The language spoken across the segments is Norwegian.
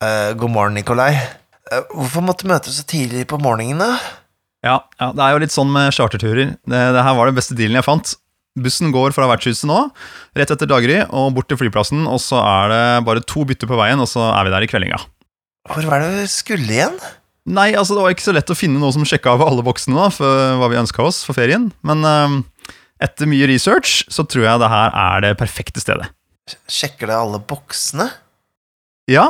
Eh, god morgen, Nikolai. Uh, hvorfor måtte du møte så tidlig på morgenen, da? Ja, ja, det er jo litt sånn med charterturer. Det, det her var den beste dealen jeg fant. Bussen går fra vertshuset nå, rett etter daggry, og bort til flyplassen, og så er det bare to bytter på veien, og så er vi der i kveldinga. Hvor var det du skulle igjen? Nei, altså det var ikke så lett å finne noe som sjekka av alle boksene da, for hva vi ønska oss for ferien, men uh, etter mye research så tror jeg det her er det perfekte stedet. Sjekker det alle boksene? Ja,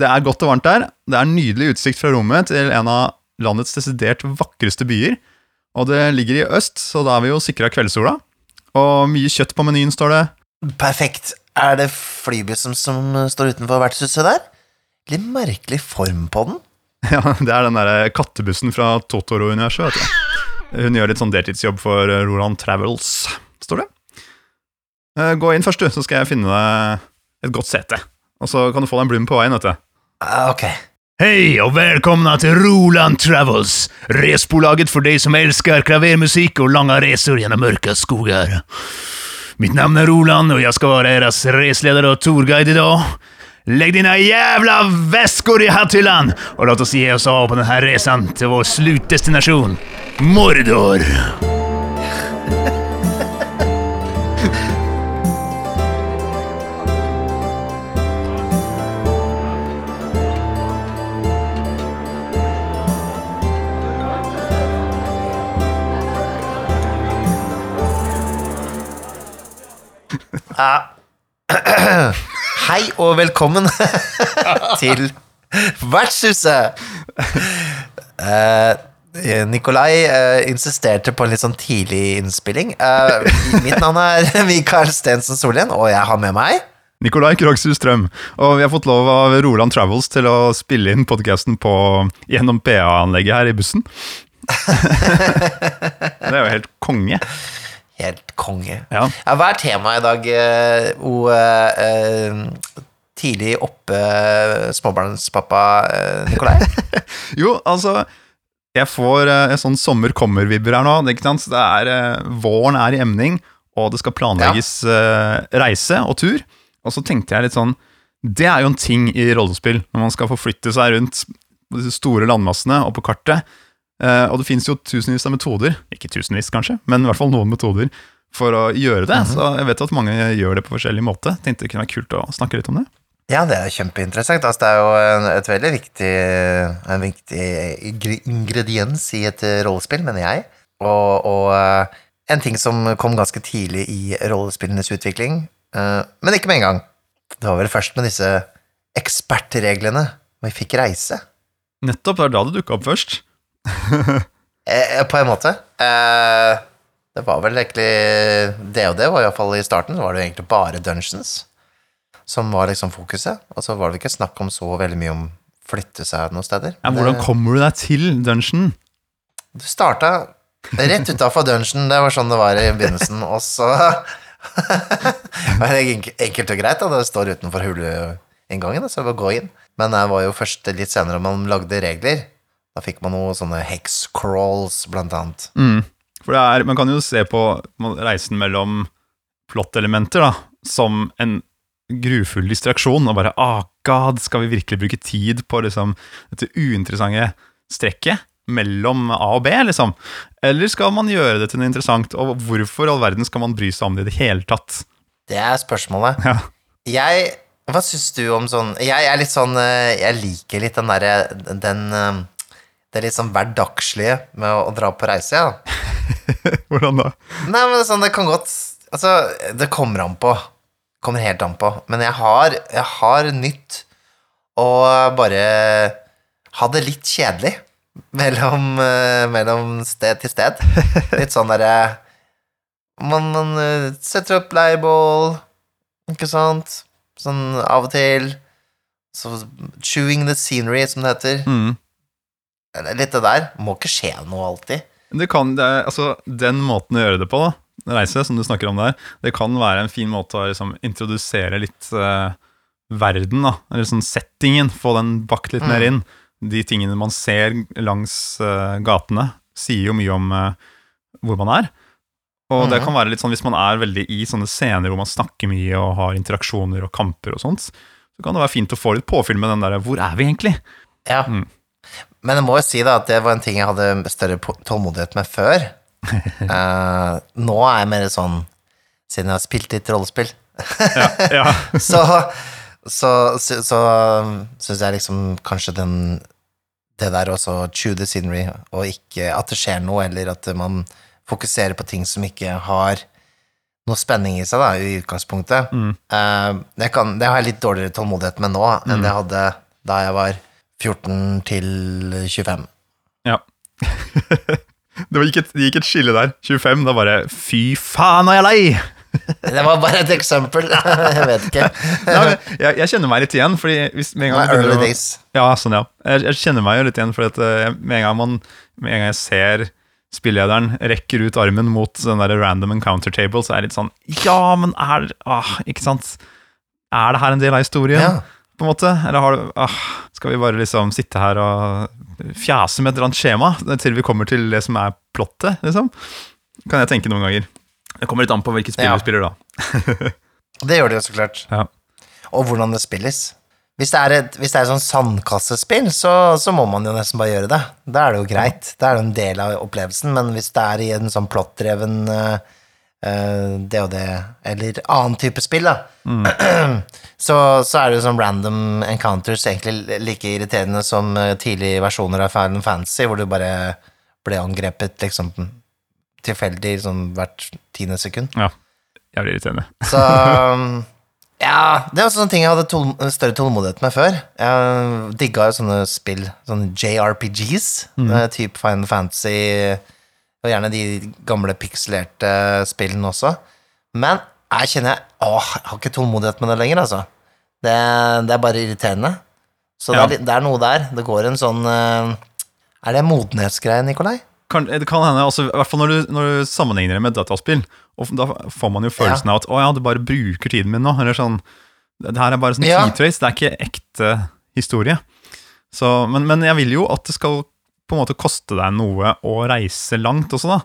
det er godt og varmt der. Det er nydelig utsikt fra rommet til en av landets desidert vakreste byer. Og det ligger i øst, så da er vi jo sikra kveldssola. Og mye kjøtt på menyen, står det. Perfekt. Er det flybussen som står utenfor vertshuset der? Litt merkelig form på den. Ja, det er den der kattebussen fra Totoro-universet, vet du. Hun gjør litt sånn deltidsjobb for Roland Travels, står det. Eh, Gå inn først, du, så skal jeg finne deg et godt sete. Og så kan du få deg en blund på veien, vet du. Ah, ok. Hei og velkomna til Roland Travels, resbolaget for deg som elsker klavermusikk og lange resor gjennom mørke skogar. Mitt navn er Roland og jeg skal være deres resledare og tourguide dag. Legg dina jævla vesker i hatthyllan og låt oss gi oss av på denne reisen til vår slutdestination, Mordor. Hei og velkommen til vertshuset! Eh, Nikolai eh, insisterte på en litt sånn tidlig innspilling. Eh, mitt navn er Mikael Stensen Solien, og jeg har med meg Nikolai Krogsrud Strøm. Og vi har fått lov av Roland Travels til å spille inn podkasten gjennom PA-anlegget her i bussen. det er jo helt konge. Helt konge. Ja. Ja, hva er temaet i dag, eh, O uh, uh, tidlig oppe småbarnspappa uh, Nikolai? Jo, altså Jeg får uh, sånn sommer kommer-vibber her nå. Ikke sant? Det er, våren er i emning, og det skal planlegges reise og tur. Og så tenkte jeg litt sånn Det er jo en ting i rollespill, når man skal forflytte seg rundt store landmassene og på kartet. Eh, og det finnes jo tusenvis av metoder, ikke tusenvis kanskje, men i hvert fall noen metoder for å gjøre det. Så jeg vet at mange gjør det på forskjellig måte. Tenkte det kunne være kult å snakke litt om det. Ja, det er kjempeinteressant. Altså, det er jo en, et veldig viktig, en viktig ingrediens i et rollespill, mener jeg. Og, og eh, en ting som kom ganske tidlig i rollespillenes utvikling, uh, men ikke med en gang. Det var vel først med disse ekspertreglene vi fikk reise. Nettopp, det er da det dukka opp først. Eh, på en måte. Eh, det var vel egentlig det og det, var iallfall i starten. Så var det jo egentlig bare dungeons som var liksom fokuset. Og så var det ikke snakk om så veldig mye om flytte seg noen steder. Ja, hvordan kommer du deg til dungeon? Du starta rett utafor dungeon, det var sånn det var i begynnelsen, og så var det enk- enkelt og greit, da. Det står utenfor huleinngangen, så var gå inn. Men det var jo først litt senere man lagde regler. Da fikk man noe sånne hex crawls, blant annet. Mm. For det er, man kan jo se på reisen mellom plottelementer da, som en grufull distraksjon, og bare ah, god, skal vi virkelig bruke tid på liksom, dette uinteressante strekket mellom A og B, liksom? Eller skal man gjøre det til noe interessant, og hvorfor i all verden skal man bry seg om det i det hele tatt? Det er spørsmålet. Ja. Jeg Hva syns du om sånn Jeg er litt sånn eh, Jeg liker litt den derre Den Det litt sånn hverdagslige med å, å dra på reise, ja. Hvordan da? Nei, men er sånn, det kan godt Altså, det kommer an på. Kommer helt an på. Men jeg har, jeg har nytt å bare ha det litt kjedelig mellom, eh, mellom sted til sted. Litt sånn derre man, man eh, setter opp leirbål, ikke sant? Sånn av og til. Så chewing the scenery, som det heter. Mm. Litt det der. Må ikke skje noe alltid. Det kan, det er, altså, den måten å gjøre det på, da, reise, som du snakker om der, det kan være en fin måte å liksom, introdusere litt eh, verden, da, eller sånn settingen, få den bakt litt mer inn. De tingene man ser langs eh, gatene, sier jo mye om eh, hvor man er. Og det Mhm. kan være litt sånn hvis man er veldig i sånne scener hvor man snakker mye og har interaksjoner og kamper og sånt, så kan det være fint å få litt påfyll med den derre Hvor er vi egentlig? Ja. Mm. Men jeg må jo si da at det var en ting jeg hadde større tålmodighet med før. uh, nå er jeg mer sånn Siden jeg har spilt litt rollespill, Ja, så så, så, så syns jeg liksom kanskje den Det der også chew the scenery, og ikke at det skjer noe, eller at man fokuserer på ting som ikke har noe spenning i seg, da, i utgangspunktet. Mm. Uh, det, kan, det har jeg litt dårligere tålmodighet med nå enn det jeg hadde da jeg var 14 til 25. ja. Det gikk, et, det gikk et skille der. 25, da bare Fy faen, er jeg lei! Det var bare et eksempel. jeg vet ikke. Nei, jeg, jeg kjenner meg litt igjen, fordi hvis med en gang Nei, early days. Ja, sånn, ja. Jeg, jeg kjenner meg jo litt igjen, for at eh, med, en gang man, med en gang jeg ser spillederen rekker ut armen mot den der random encounter table, så er jeg litt sånn Ja, men er ah, Ikke sant? Er det her en del av historien? Ja. På en måte? Eller har du ah, Skal vi bare liksom sitte her og fjase med et eller annet skjema til vi kommer til det som er plottet, liksom? Kan jeg tenke noen ganger. Det kommer litt an på hvilket spill Ja. du spiller, da. Det gjør det jo så klart. Ja. Og hvordan det spilles. Hvis det er et, hvis det er et sånn sandkassespill, så, så må man jo nesten bare gjøre det. Da er det jo greit. Da er det en del av opplevelsen, men hvis det er i en sånn plottdreven uh, DOD, eller annen type spill, da, så, så er det sånn random encounters egentlig like irriterende som eh, tidlige versjoner av Final Fantasy, hvor du bare ble angrepet liksom tilfeldig liksom, hvert tiende sekund. ja. Jævlig irriterende. Så Ja, det er også sånne ting jeg hadde tol større tålmodighet med før. Jeg digga jo sånne spill, sånne JRPGs, mm. type Final Fantasy, og gjerne de gamle pikselerte spillene også. Men jeg kjenner jeg, åh, jeg har ikke tålmodighet med det lenger, altså. Det, det er bare irriterende. Så det, er, det er noe der. Det går en sånn eh, Er det modenhetsgreie, Nikolai? kan, det kan hende, altså, i hvert fall når du, når du sammenligner det med dataspill, og da får man jo følelsen av at å ja, du bare bruker tiden min nå. Eller sånn, det her er bare sånn Ja. tidtrace, det er ikke ekte historie. Så, men, men jeg vil jo at det skal på en måte koste deg noe å reise langt også, da.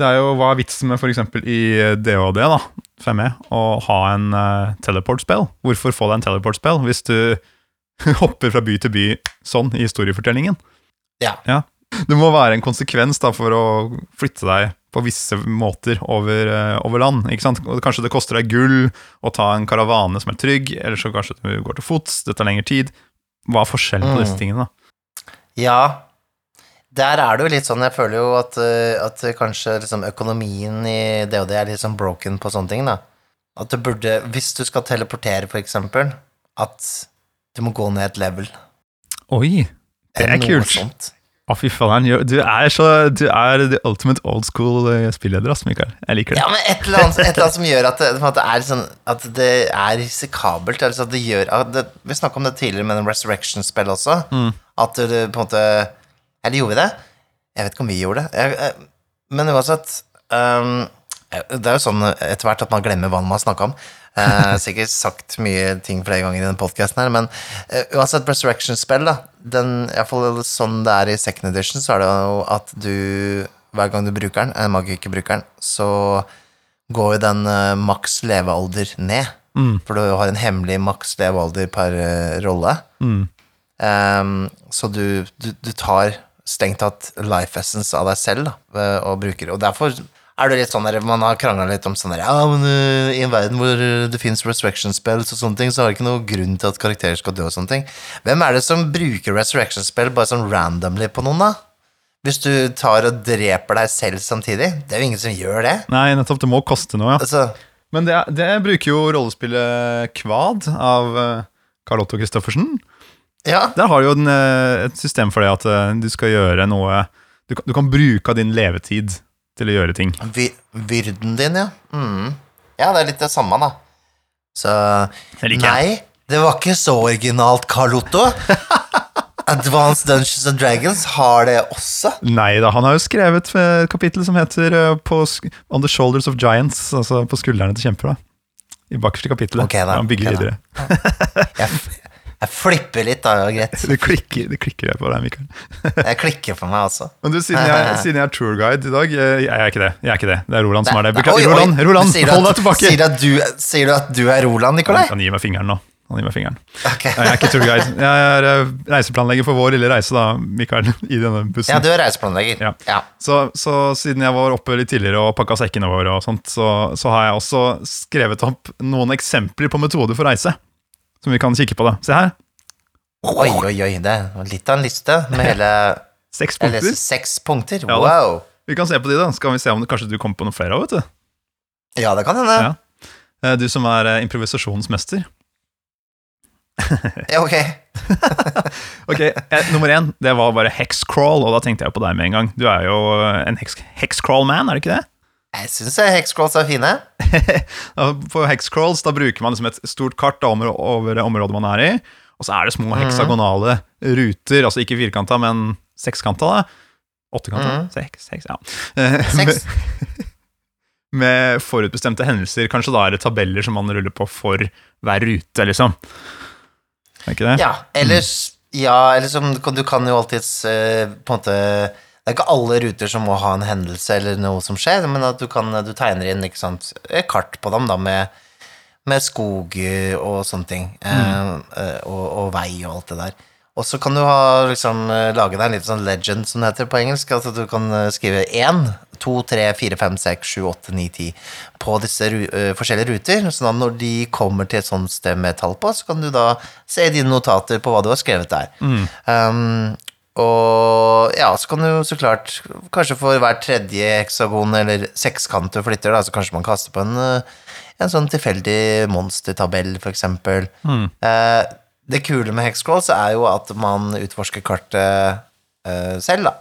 Det er jo hva er vitsen med f.eks. i DHD, da, 5E, å ha en uh, teleport-spill. Hvorfor få deg en teleport-spill hvis du hopper fra by til by sånn i historiefortellingen? Ja. ja. Det må være en konsekvens da for å flytte deg på visse måter over, uh, over land. ikke sant? Og Kanskje det koster deg gull å ta en karavane som er trygg, eller så kanskje du går til fots, det tar lengre tid. Hva er forskjellen på Mm. disse tingene? da? Ja, der er det jo litt sånn, jeg føler jo at, eh, at kanskje liksom økonomien i det er litt sånn broken på sånne ting, da. At du burde, hvis du skal teleportere for eksempel, at du må gå ned et level. Oi, det er kult. sånt. Å, fy faen. Du er så Du er the ultimate old school eh, spilleder, ass, Mikael. Jeg liker det. Ja, men et eller annet, et eller annet som gjør at det, at det, er sånn, at det er risikabelt. Altså at det gjør, at det, vi snakket om det tidligere med den Resurrection-spill også. At du på en måte Eller gjorde vi det? Jeg vet ikke om vi gjorde det. Jeg, jeg, men uansett um, Det er jo sånn etter hvert at man glemmer hva man har snakka om. Jeg har sikkert sagt mye ting flere ganger i denne podkasten her, men uh, uansett Resurrection-spill, da den, i hvert fall sånn det er i second edition, så er det jo at du hver gang du bruker den, eh, magikerbruker den, så går jo den uh, maks levealder ned. For du har en hemmelig maks levealder per uh, rolle. Ehm, så du, du, du tar strengt tatt life essence av deg selv da, og bruker. Og derfor er det litt sånn der, man har krangla litt om sånn der, Ja, men uh, i en verden hvor eh, det fins resurrection spells og sånne ting, så har det ikke noe grunn til at karakterer skal dø og sånne ting. Hvem er det som bruker resurrection spell bare sånn randomly på noen, da? Hvis du tar og dreper deg selv samtidig? Det er jo ingen som gjør det. Nei, nettopp. Det må koste noe, ja. Altså, Men det, det bruker jo rollespillet Kvad av eh, Carl Otto Christoffersen. Ja. Der har du jo en, eh, et system for det at eh, du skal gjøre noe du kan, du kan bruke av din levetid til å gjøre ting. Vy vyrden din, ja. Mm. Ja, det er litt det samme, da. Så Det. Nei, det var ikke så originalt, Carl Otto. Advanced Dungeons and Dragons har det også. Nei da, han har jo skrevet et kapittel som heter eh, på, On the Shoulders of Giants, altså på skuldrene til kjemper. da. I bakerste kapittelet. Ok, da. Han bygger videre da. Jeg, jeg flipper litt, da, greit. Det klikker, du klikker jeg på deg, Mikael. Jeg klikker for meg også. Men du, siden jeg, siden jeg er tourguide i dag eh, Jeg er ikke det. jeg er ikke det Det er Roland som er det. Beklager. Roland, Roland du hold deg tilbake! Sier du, at du, sier du at du er Roland, Nikolai? Han gir gi meg fingeren nå. Han gir meg fingeren. Ok. Jeg er ikke tourguide. Jeg er eh, reiseplanlegger for vår lille reise, da, Mikael, i denne bussen. Ja, du er reiseplanlegger. Ja. Ja. Så, så siden jeg var oppe litt tidligere og pakka sekkene våre, og sånt, så, så har jeg også skrevet opp noen eksempler på metoder for reise. Som vi kan kikke på. da. Se her. Oi, oi, oi. Det var litt av en liste med hele Seks punkter. Eller, seks punkter. Ja. Wow. Vi kan se på de, da. Skal vi se om det, kanskje du kommer på noen flere av, vet du. Ja, det kan hende. Ja. Eh, Du som er eh, improvisasjonsmester. Ja, ok. Ok, eh, Nummer én det var bare hexcrawl, og da tenkte jeg på deg med en gang. Du er jo en hex hexcrawl-man, er det ikke det? Jeg syns hexcrolls er fine. På hexcrawls da bruker man liksom et stort kart over, området man er i, og så er det små heksagonale ruter, altså ikke firkanta, men sekskanta. da. Åttekanta? Mm. Seks, seks, ja. Eh, Seks. Med, forutbestemte hendelser, kanskje da er det tabeller som man ruller på for hver rute, liksom. Er ikke det? Ja, ellers Ja, eller som du kan- jo alltids eh, på en måte Det er ikke alle ruter som må ha en hendelse eller noe som skjer, men at du kan Du tegner inn sant, et kart på dem da med, med skog eh, og sånne ting. Mm. eh, og, og vei og alt det der. Og så kan du ha, liksom, eh, lage deg en liten sånn legend, som det heter på engelsk. Altså du kan eh, skrive 1, 2, 3, 4, 5, 6, 7, 8, 9, 10 på disse ru eh, forskjellige ruter. sånn at når de kommer til et sånt sted med tall på, så kan du da se i dine notater på hva du har skrevet der. Um, og ja, så kan du så klart Kanskje for hver tredje heksagon eller sekskant du flytter, da, så kanskje man kaster på en, eh, en sånn tilfeldig monstertabell, for eksempel. Eh, det kule med hexcrawls er jo at man utforsker kartet eh, selv, da.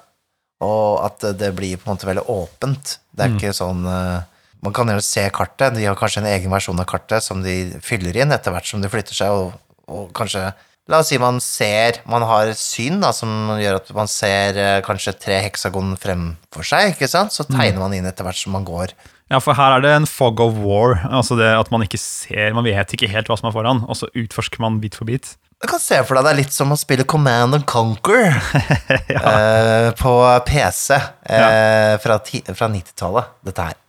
Og at det blir på en måte veldig åpent. Det er ikke sånn eh, Man kan jo se kartet. De har kanskje en egen versjon av kartet som de fyller inn etter hvert som de flytter seg, og, og kanskje La oss si man ser Man har syn da, som gjør at man ser eh, kanskje tre heksagon fremfor seg, ikke sant? Så tegner man inn etter hvert som man går. Ja, for her er det en fog of war. Altså det at man ikke ser, man vet ikke helt hva som er foran, og så utforsker man bit for bit. Du kan se for deg det er litt som å spille Command and Conquer eh, på PC eh, fra, ti- fra 90-tallet, dette her.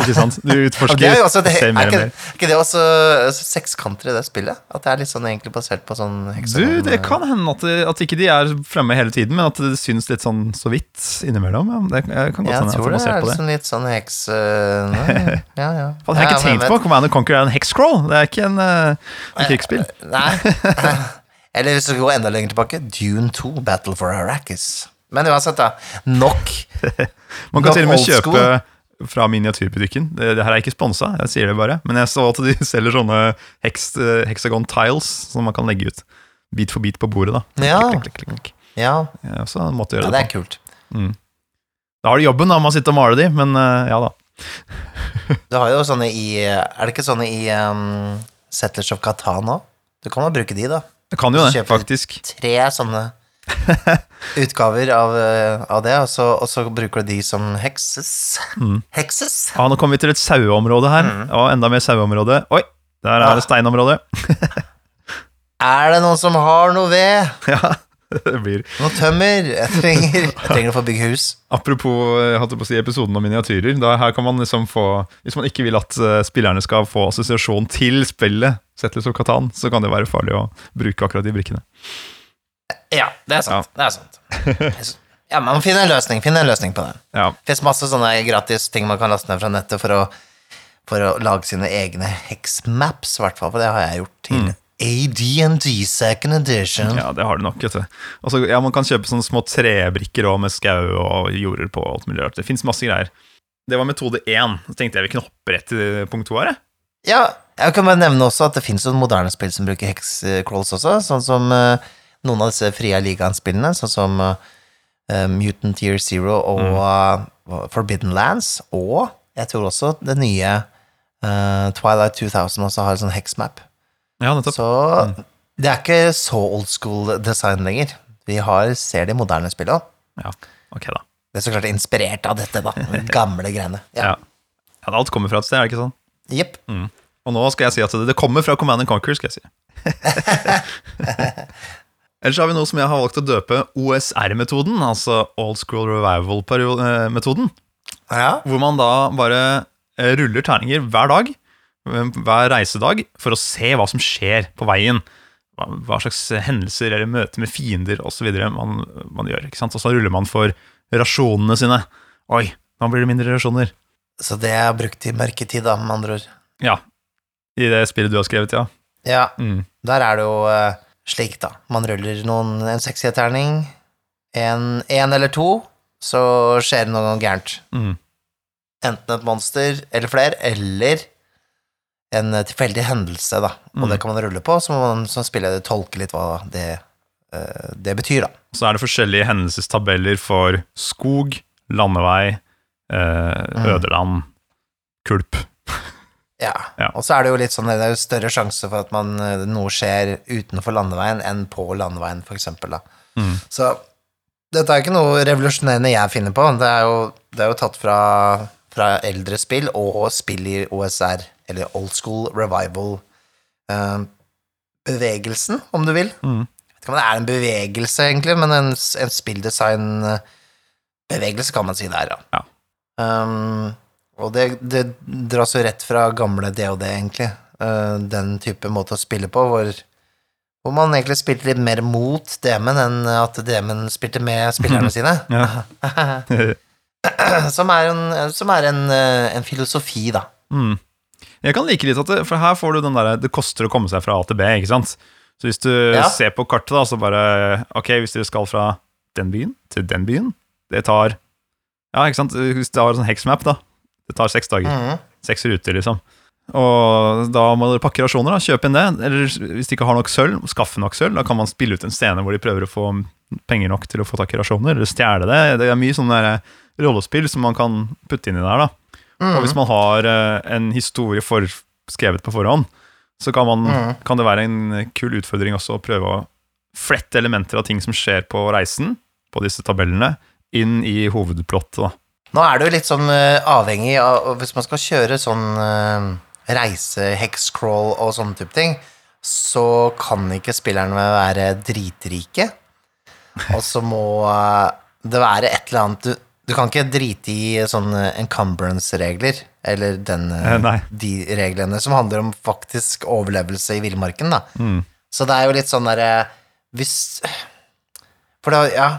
Ikke sant? Du utforsker, det er det, er ikke, er ikke det også altså, sekskanter i det spillet? At det er litt sånn egentlig basert på sånn Du, det kan hende at, at ikke de er fremme hele tiden, men at det syns litt sånn så vidt innimellom. Ja. Det jeg kan godt Jeg hende at tror er det er på det. sånn litt sånn heks... øh, nei, ja, ja. Faen, jeg har Ja, ikke tenkt på. Command and Conquer er en hexcrawl. Det er ikke en, en krigsspill. Nei. Eller hvis du går enda lenger tilbake, Dune 2, Battle for Arrakis. Men uansett, da. Nok. Man kan Nok til og med kjøpe. Fra miniatyrbutikken. Det, det her er ikke sponsa, jeg sier det bare. Men jeg så at de selger sånne heks, eh, hexagon tiles som man kan legge ut bit for bit på bordet. da. Ja. Klik, klik, klik. Ja, Ja, så måtte gjøre ja det det er kult. Mm. Da har du jobben, da, med å sitte og male de, men eh, ja da. Du har jo sånne i Er det ikke sånne i um, Settlers of Catan òg? Du kan jo bruke de, da. Det kan jo det, faktisk. Tre sånne utgaver av, øh, av det, og så, og så bruker du de som hekses. Mm. Hekses? Ja, nå kommer vi til et saueområde her, og enda mer saueområde. Oi, der er Mm. Det steinområde. Er det noen som har noe ved? ja, det blir Noe tømmer? Jeg trenger, jeg trenger å få bygge hus. Apropos jeg hadde på å si episoden om miniatyrer. Da, her kan man liksom få Hvis man ikke vil at eh, spillerne skal få assosiasjon til spillet, Settlers of Catan, så kan det være farlig å bruke akkurat de brikkene. Ja, det er sant. Det er sant. Ja, man må finne en løsning. Finne en løsning på det. Ja, Det finnes masse sånne gratis ting man kan laste ned fra nettet for å, for å lage sine egne hexmaps, i hvert fall. For det har jeg gjort til AD&D Second Edition. ja det har du nok. vet du altså, ja, Man kan kjøpe sånne små trebrikker også, med skau og jorder på. alt mulig rart Det fins masse greier. Det var metode én. Så tenkte jeg vi kunne hoppe rett til punkt to her. jeg. Ja, jeg kan bare nevne også at det noen moderne spill som bruker hexcrawls også, sånn som eh, noen av disse frie Ligaen-spillene, sånn som uh, Mutant Year Zero og uh, Forbidden Lands, og jeg tror også det nye uh, Twilight 2000 også har en sånn hexmap. Ja, nettopp. Så det er ikke så old school design lenger. Vi har, ser de moderne spillene. Ja, ok da. Det er så klart inspirert av dette, da. Gamle greiene. Ja. Ja. ja, Alt kommer fra et sted, er det ikke sånn? Jepp. Og nå skal jeg si at det, det kommer fra Command and Conquer, skal jeg si. Ellers har vi noe som jeg har valgt å døpe OSR-metoden, altså Old School Revival-metoden. Ja. Hvor man da bare eh, ruller terninger hver dag eh, hver reisedag for å se hva som skjer på veien. Hva, slags hendelser eller møter med fiender osv. Man, man gjør. ikke sant? Og så ruller man for rasjonene sine. Oi, nå blir det mindre rasjoner. Så det er brukt i mørketid, da, med andre ord. Ja. I det spillet du har skrevet, ja. Ja, Mm. der er det jo eh, slik, da. Man ruller noen, en sekstierterning, en, en eller to, så skjer det noe gærent. Mm. Enten et monster eller flere, eller en tilfeldig hendelse, da. Og Mm. det kan man rulle på, så må man som spiller tolke litt hva det, eh, det betyr, da. Så er det forskjellige hendelsestabeller for skog, landevei, eh, ødeland, kulp. Ja. Ja. Og så er det jo litt sånn, det er jo større sjanse for at man, eh, noe skjer utenfor landeveien enn på landeveien, for eksempel, da. Mm. Så dette er ikke noe revolusjonerende jeg finner på. Det er jo, det er jo tatt fra, fra eldre spill og spill i OSR, eller Old School Revival. eh, om du vil. Mm. Jeg vet ikke om det er en bevegelse, egentlig, men en, en spilldesign-bevegelse kan man si det er, ja. Ja. Um, og det, det dras jo rett fra gamle DOD, egentlig. Eh, den type måte å spille på, hvor, hvor man egentlig spilte litt mer mot DM-en enn at DM-en spilte med spillerne sine. Som er, en, som er en, eh, en filosofi, da. Mm. Jeg kan like litt at det, For her får du den derre Det koster å komme seg fra A til B, ikke sant? Så hvis du Ja. ser på kartet, da, så bare Ok, hvis dere skal fra den byen til den byen Det tar Ja, ikke sant? Hvis du har en sånn hexmap, da. Det tar seks dager. Mhm. Seks ruter, liksom. Og da må dere pakke rasjoner, da. Kjøpe inn det. Eller hvis de ikke har nok sølv, skaffe nok sølv. Da kan man spille ut en scene hvor de prøver å få penger nok til å få tak i rasjoner, eller stjele det. Det er mye sånne der rollespill som man kan putte inn i der, da. Og hvis man har eh, en historie forskrevet på forhånd, så kan, man, Mhm. kan det være en kul utfordring også å prøve å flette elementer av ting som skjer på reisen, på disse tabellene, inn i hovedplottet. da. Nå er jo litt sånn eh, avhengig av Hvis man skal kjøre sånn uh, reise, hexcrawl og sånne type ting, så kan ikke spillerne være dritrike. Og så må eh, det være et eller annet Du, du kan ikke drite i sånne encumbrance-regler, eller den, eh, Eh, nei. de reglene som handler om faktisk overlevelse i villmarken, da. Mm. Så det er jo litt sånn derre Hvis For da, ja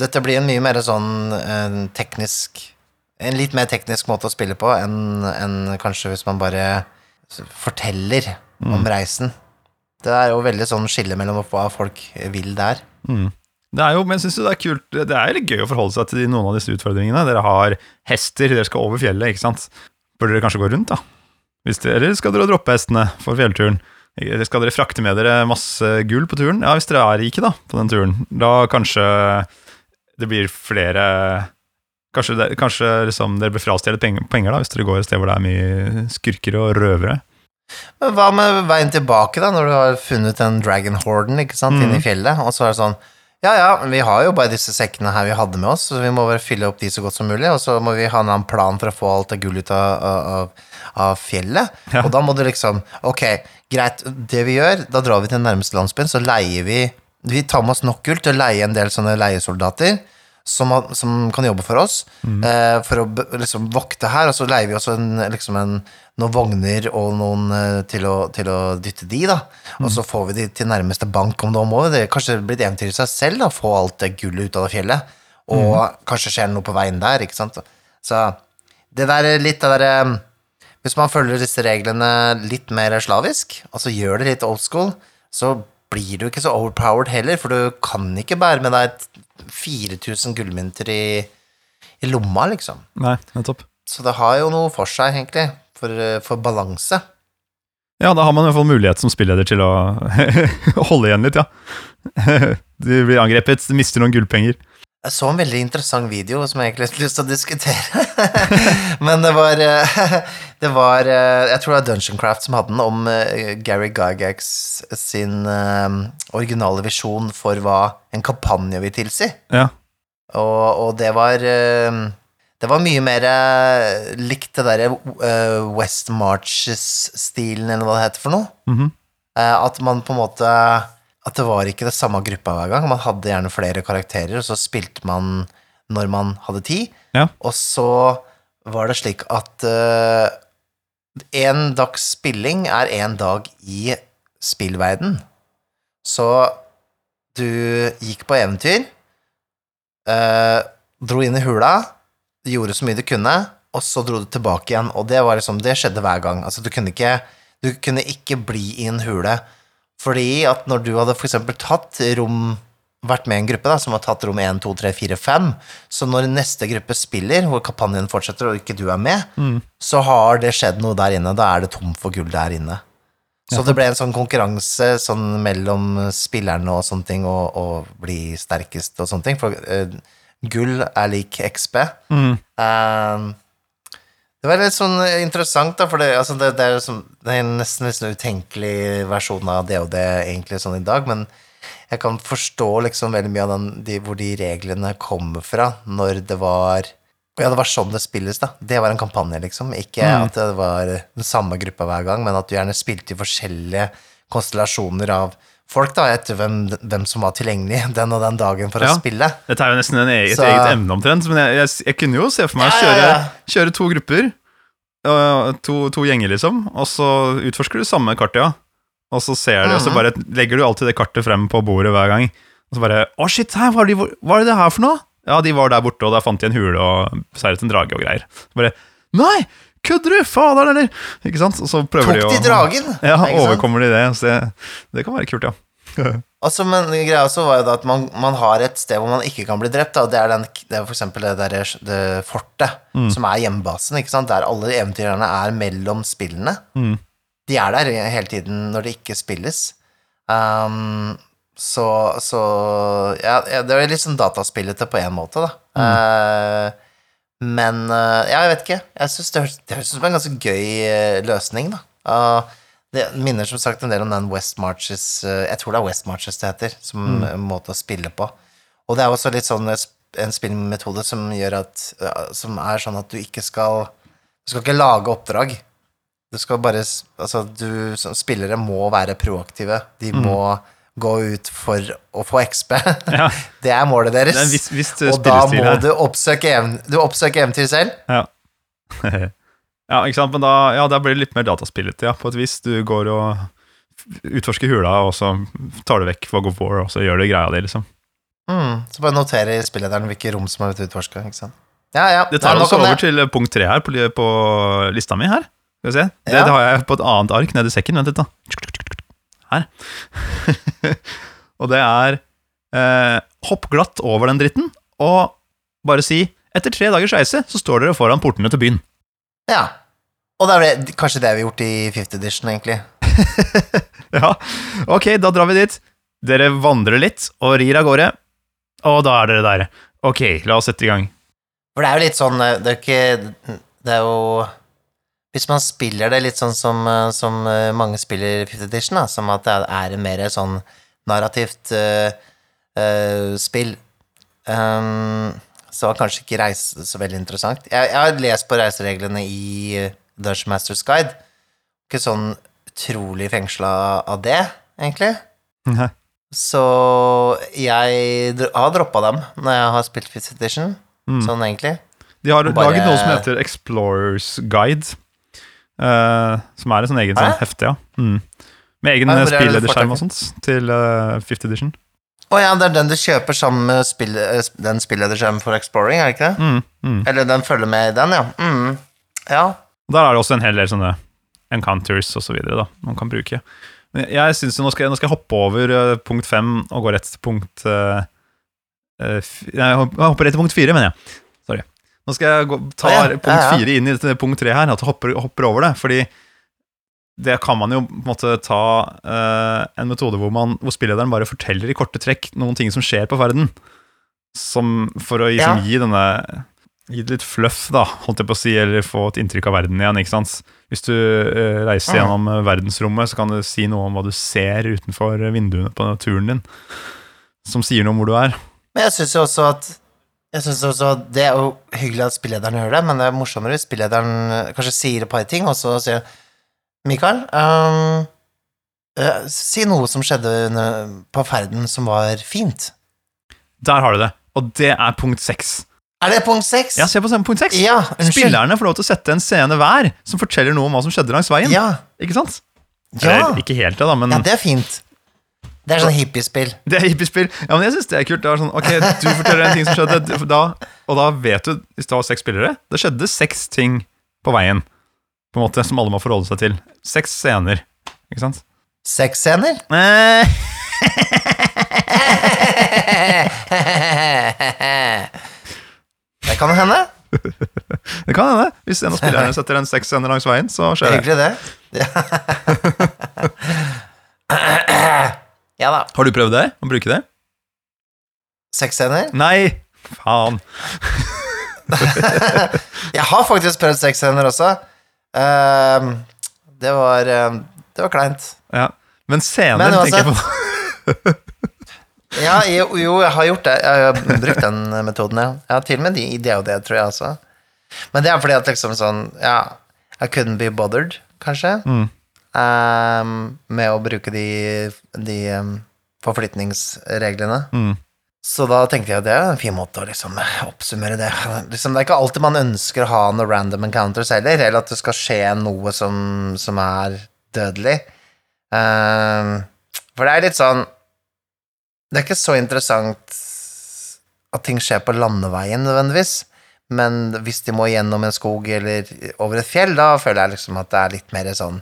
Dette blir en mye mer sånn en teknisk En litt mer teknisk måte å spille på enn enn kanskje hvis man bare forteller forteller om reisen. Det er jo veldig sånn skille mellom hva folk vil der. Mm. Det er jo, men synes det er kult Det er litt gøy å forholde seg til noen av disse utfordringene. Dere har hester, dere skal over fjellet, ikke sant? Bør dere kanskje gå rundt, da? Hvis dere, eller skal dere droppe hestene for fjellturen? Eller skal dere frakte med dere masse gull på turen? Ja, hvis dere er rike, da, på den turen. Da kanskje det blir flere Kanskje, det, kanskje liksom dere blir frastjålet penger, penger, da, hvis dere går et sted hvor det er mye skurkere og røvere. Men hva med veien tilbake, da, når du har funnet den dragon horden ikke sant, Mm. inne i fjellet, og så er det sånn Ja, ja, vi har jo bare disse sekkene her vi hadde med oss, så vi må bare fylle opp de så godt som mulig, og så må vi ha en annen plan for å få alt det gullet ut av, av, av fjellet. Ja. Og da må du liksom Ok, greit, det vi gjør, da drar vi til den nærmeste landsbyen, så leier vi Vi tar med oss nok gull til å leie en del sånne leiesoldater. Som, som kan jobbe for oss, eh, for å liksom vokte her. Og så leier vi også en, liksom en, noen vogner og noen eh, til å, til å dytte de, da. Og så får vi de til nærmeste bank om noen år. Det er kanskje blitt eventyr i seg selv, da, få alt det gullet ut av det fjellet. Og kanskje skjer det noe på veien der, ikke sant. Så det der litt litt det derre Hvis man følger disse reglene litt mer slavisk, altså gjør det litt old school, så blir du ikke så overpowered heller, for du kan ikke bære med deg et 4000 gullmynter i, i lomma, liksom. Nei, nettopp. Så det har jo noe for seg, egentlig, for, for balanse. Ja, da har man i hvert fall mulighet som spilleder til å holde igjen litt, ja. Du blir angrepet, du mister noen gullpenger. Jeg så en veldig interessant video som jeg egentlig har lyst til å diskutere. Men det var, eh, det var eh, Jeg tror det var Dungeoncraft som hadde den, om eh, Gary Gygax sin eh, originale visjon for hva en kampanje vil tilsi. Ja. Og, og det var Det var mye mer likt det derre West Marches-stilen, eller hva det heter for noe. Mhm. -hmm. At man på en måte At det var ikke det samme gruppa hver gang. Man hadde gjerne flere karakterer, og så spilte man når man hadde tid. Ja. Og så var det slik at En dags spilling er en dag i spillverden. Så du gikk på eventyr, eh, dro inn i hula, gjorde så mye du kunne, og så dro du tilbake igjen, og det liksom, det skjedde hver gang. Altså, du kunne ikke, du kunne ikke bli i en hule, fordi at når du hadde for eksempel tatt rom, vært med i en gruppe da, som har tatt rom 1, 2, 3, 4, 5, så når neste gruppe spiller, hvor kampanjen fortsetter og ikke du er med, så har det skjedd noe der inne, da er det tom for gull der inne. Så det ble en sånn konkurranse sånn mellom spillerne og sånne ting, og, og bli sterkest og sånne ting, for uh, gull er lik XP. Uh, det var litt sånn interessant, da, for det, altså det, det, er, sånn, det er nesten litt sånn utenkelig versjon av det egentlig sånn i dag, men jeg kan forstå liksom veldig mye av den, de, hvor de reglene kommer fra, når det var Ja, det var sånn det spilles, da. Det var en kampanje, liksom. Ikke at det var den samme gruppa hver gang, men at du gjerne spilte i forskjellige konstellasjoner av folk, da, etter hvem, hvem som var tilgjengelig den og den dagen for Ja. å spille. Dette er jo nesten en eget, Så- et eget emne omtrent, men jeg, jeg, jeg kunne jo se for meg å kjøre, ja, ja. kjøre to grupper, to, to gjenger liksom, og så utforsker du samme kartet, ja. Og så ser de, og så bare legger du alltid det kartet frem på bordet hver gang. Og så bare Å, shit, her, hva, er de, hva er det her for noe? Ja, de var der borte, og der fant de en hule og seiret en drage og greier. Så bare Nei! Kødder du? Fader, eller? Ikke sant? Og så prøver Tok de å de dragen? Ja, overkommer de det. Så det, det kan være kult, ja. Altså, men greia også var jo da at man, man har et sted hvor man ikke kan bli drept, da, og det er, den, det er for eksempel det der det fortet, som er hjemmebasen, ikke sant, der alle eventyrerne er mellom spillene. De er der hele tiden når det ikke spilles. Um, så, så ja, det er litt sånn dataspillete på en måte, da. Eh, men uh, ja, jeg vet ikke. Jeg synes det, høres, det høres ut som en ganske gøy eh, løsning, da. Uh, det minner som sagt en del om den West Marches Jeg tror det er West Marches det heter, som en måte å spille på. Og det er også litt sånn en spillmetode som gjør at Som er sånn at du ikke skal Du skal ikke lage oppdrag. Du skal bare Altså, du som spillere må være proaktive. De må gå ut for å få XP. Ja. Det er målet deres. Er vis, vis og da må her. du oppsøke, du oppsøker eventyr selv. Ja. ja, ikke sant, men da, ja, da blir det litt mer dataspillete, ja, på et vis. Du går og utforsker hula, og så tar du vekk Fog of War, og så gjør du greia di, liksom. Mm, så bare notere i spillederen hvilke rom som har blitt utforska. Ikke sant? Ja, ja. Det tar oss over til punkt tre her på, på lista mi her. Skal vi se. Det, Ja. det har jeg på et annet ark nede i sekken. Vent litt, da. Her. og det er eh, hopp glatt over den dritten, og bare si etter tre dagers reise så står dere foran portene til byen. Ja. Og det er det, kanskje det vi har gjort i 50 edition, egentlig. Ja, ok, da drar vi dit. Dere vandrer litt og rir av gårde. Og da er dere der. Ok, la oss sette i gang. For det er jo litt sånn eh, Det er ikke Det er jo Hvis man spiller det litt sånn som, eh, som eh, mange spiller 50 edition, da, som at det er mer sånn narrativt uh, uh, spill, um, så var kanskje ikke reise så veldig interessant. Jeg, jeg har lest på reisereglene i Dungeon Masters Guide. Ikke sånn utrolig fengsla av det, egentlig. Nei. Så jeg har droppa dem når jeg har spilt 5th edition, Mm. sånn egentlig. De har Bare- laget noe som heter Explorers Guide. Eh, som er en sånn egen sånn hefte, ja. Mm. Med egen er spillederskjerm og sånt til uh, 50 edition. Å ja, det er den du kjøper sammen med spill, eh, den spillederskjermen for Exploring, er det ikke det? Mm, mm. Eller den følger med i den, ja. Mm. Ja. Der er det også en hel del sånne encounters og så videre da, man kan bruke. Men jeg synes nå skal, jeg- nå skal jeg hoppe over eh, punkt fem og gå rett til punkt eh, eh, jeg jeg hopper rett til punkt fire, mener jeg. Nå skal jeg gå, ta ja, punkt ja. fire inn i punkt tre her, at du hopper, hopper over det. Fordi det kan man jo på en måte ta uh, en metode hvor, man, hvor spillederen bare forteller i korte trekk noen ting som skjer på ferden. Som for å liksom, gi denne Gi det litt fluff, da, holdt jeg på å si, eller få et inntrykk av verden igjen. ikke sant? Hvis du uh, reiser gjennom eh, verdensrommet, så kan du si noe om hva du ser utenfor vinduene på turen din. Som sier noe om hvor du er. Men jeg syns jo også at jeg synes også Det er jo hyggelig at spillederen gjør det, men det er morsommere hvis spillederen eh, kanskje sier et par ting, og så sier Mikael, um, uh, si noe som skjedde på ferden som var fint. Der har du det. Og det er punkt seks. Er det punkt seks? Ja, se på punkt 6. Ja. Spillerne får lov til å sette en scene hver som forteller noe om hva som skjedde langs veien. Ja. Ikke sant? Ja. Eller, ikke helt, da, men ja, det er fint. Det er sånn hippiespill. Det er hippiespill. Ja, men jeg synes det er kult. Det er sånn, ok, Du forteller en ting som skjedde, da, og da vet du Hvis det var seks spillere Det skjedde seks ting på veien På en måte som alle må forholde seg til. Seks scener. Ikke sant? Sexscener? Eh, Det kan hende. det kan hende. Hvis en av spillerne setter en seks scener langs veien, så skjer det. Hyggelig, det. Ja. ja da. Har du prøvd det? Å bruke det? Sexscener? Nei! Faen. Jeg har faktisk prøvd sexscener også. Uh, det var uh, Det var kleint. Ja. Men scener Men tenker jeg på. Ja, jo, jo, jeg har gjort det. Jeg har brukt den metoden, ja. Har til og med de DOD, tror jeg også. Men det er fordi at liksom sånn Ja, I couldn't be bothered, kanskje, Mm. Ehm, med å bruke de, de um, forflytningsreglene. Mm. Så da tenkte jeg at det er en fin måte å liksom oppsummere det. Liksom, det er ikke alltid man ønsker å ha noen random encounters heller, eller at det skal skje noe som, som er dødelig. Um, for det er litt sånn Det er ikke så interessant at ting skjer på landeveien nødvendigvis, men hvis de må gjennom en skog eller over et fjell, da føler jeg liksom at det er litt mer sånn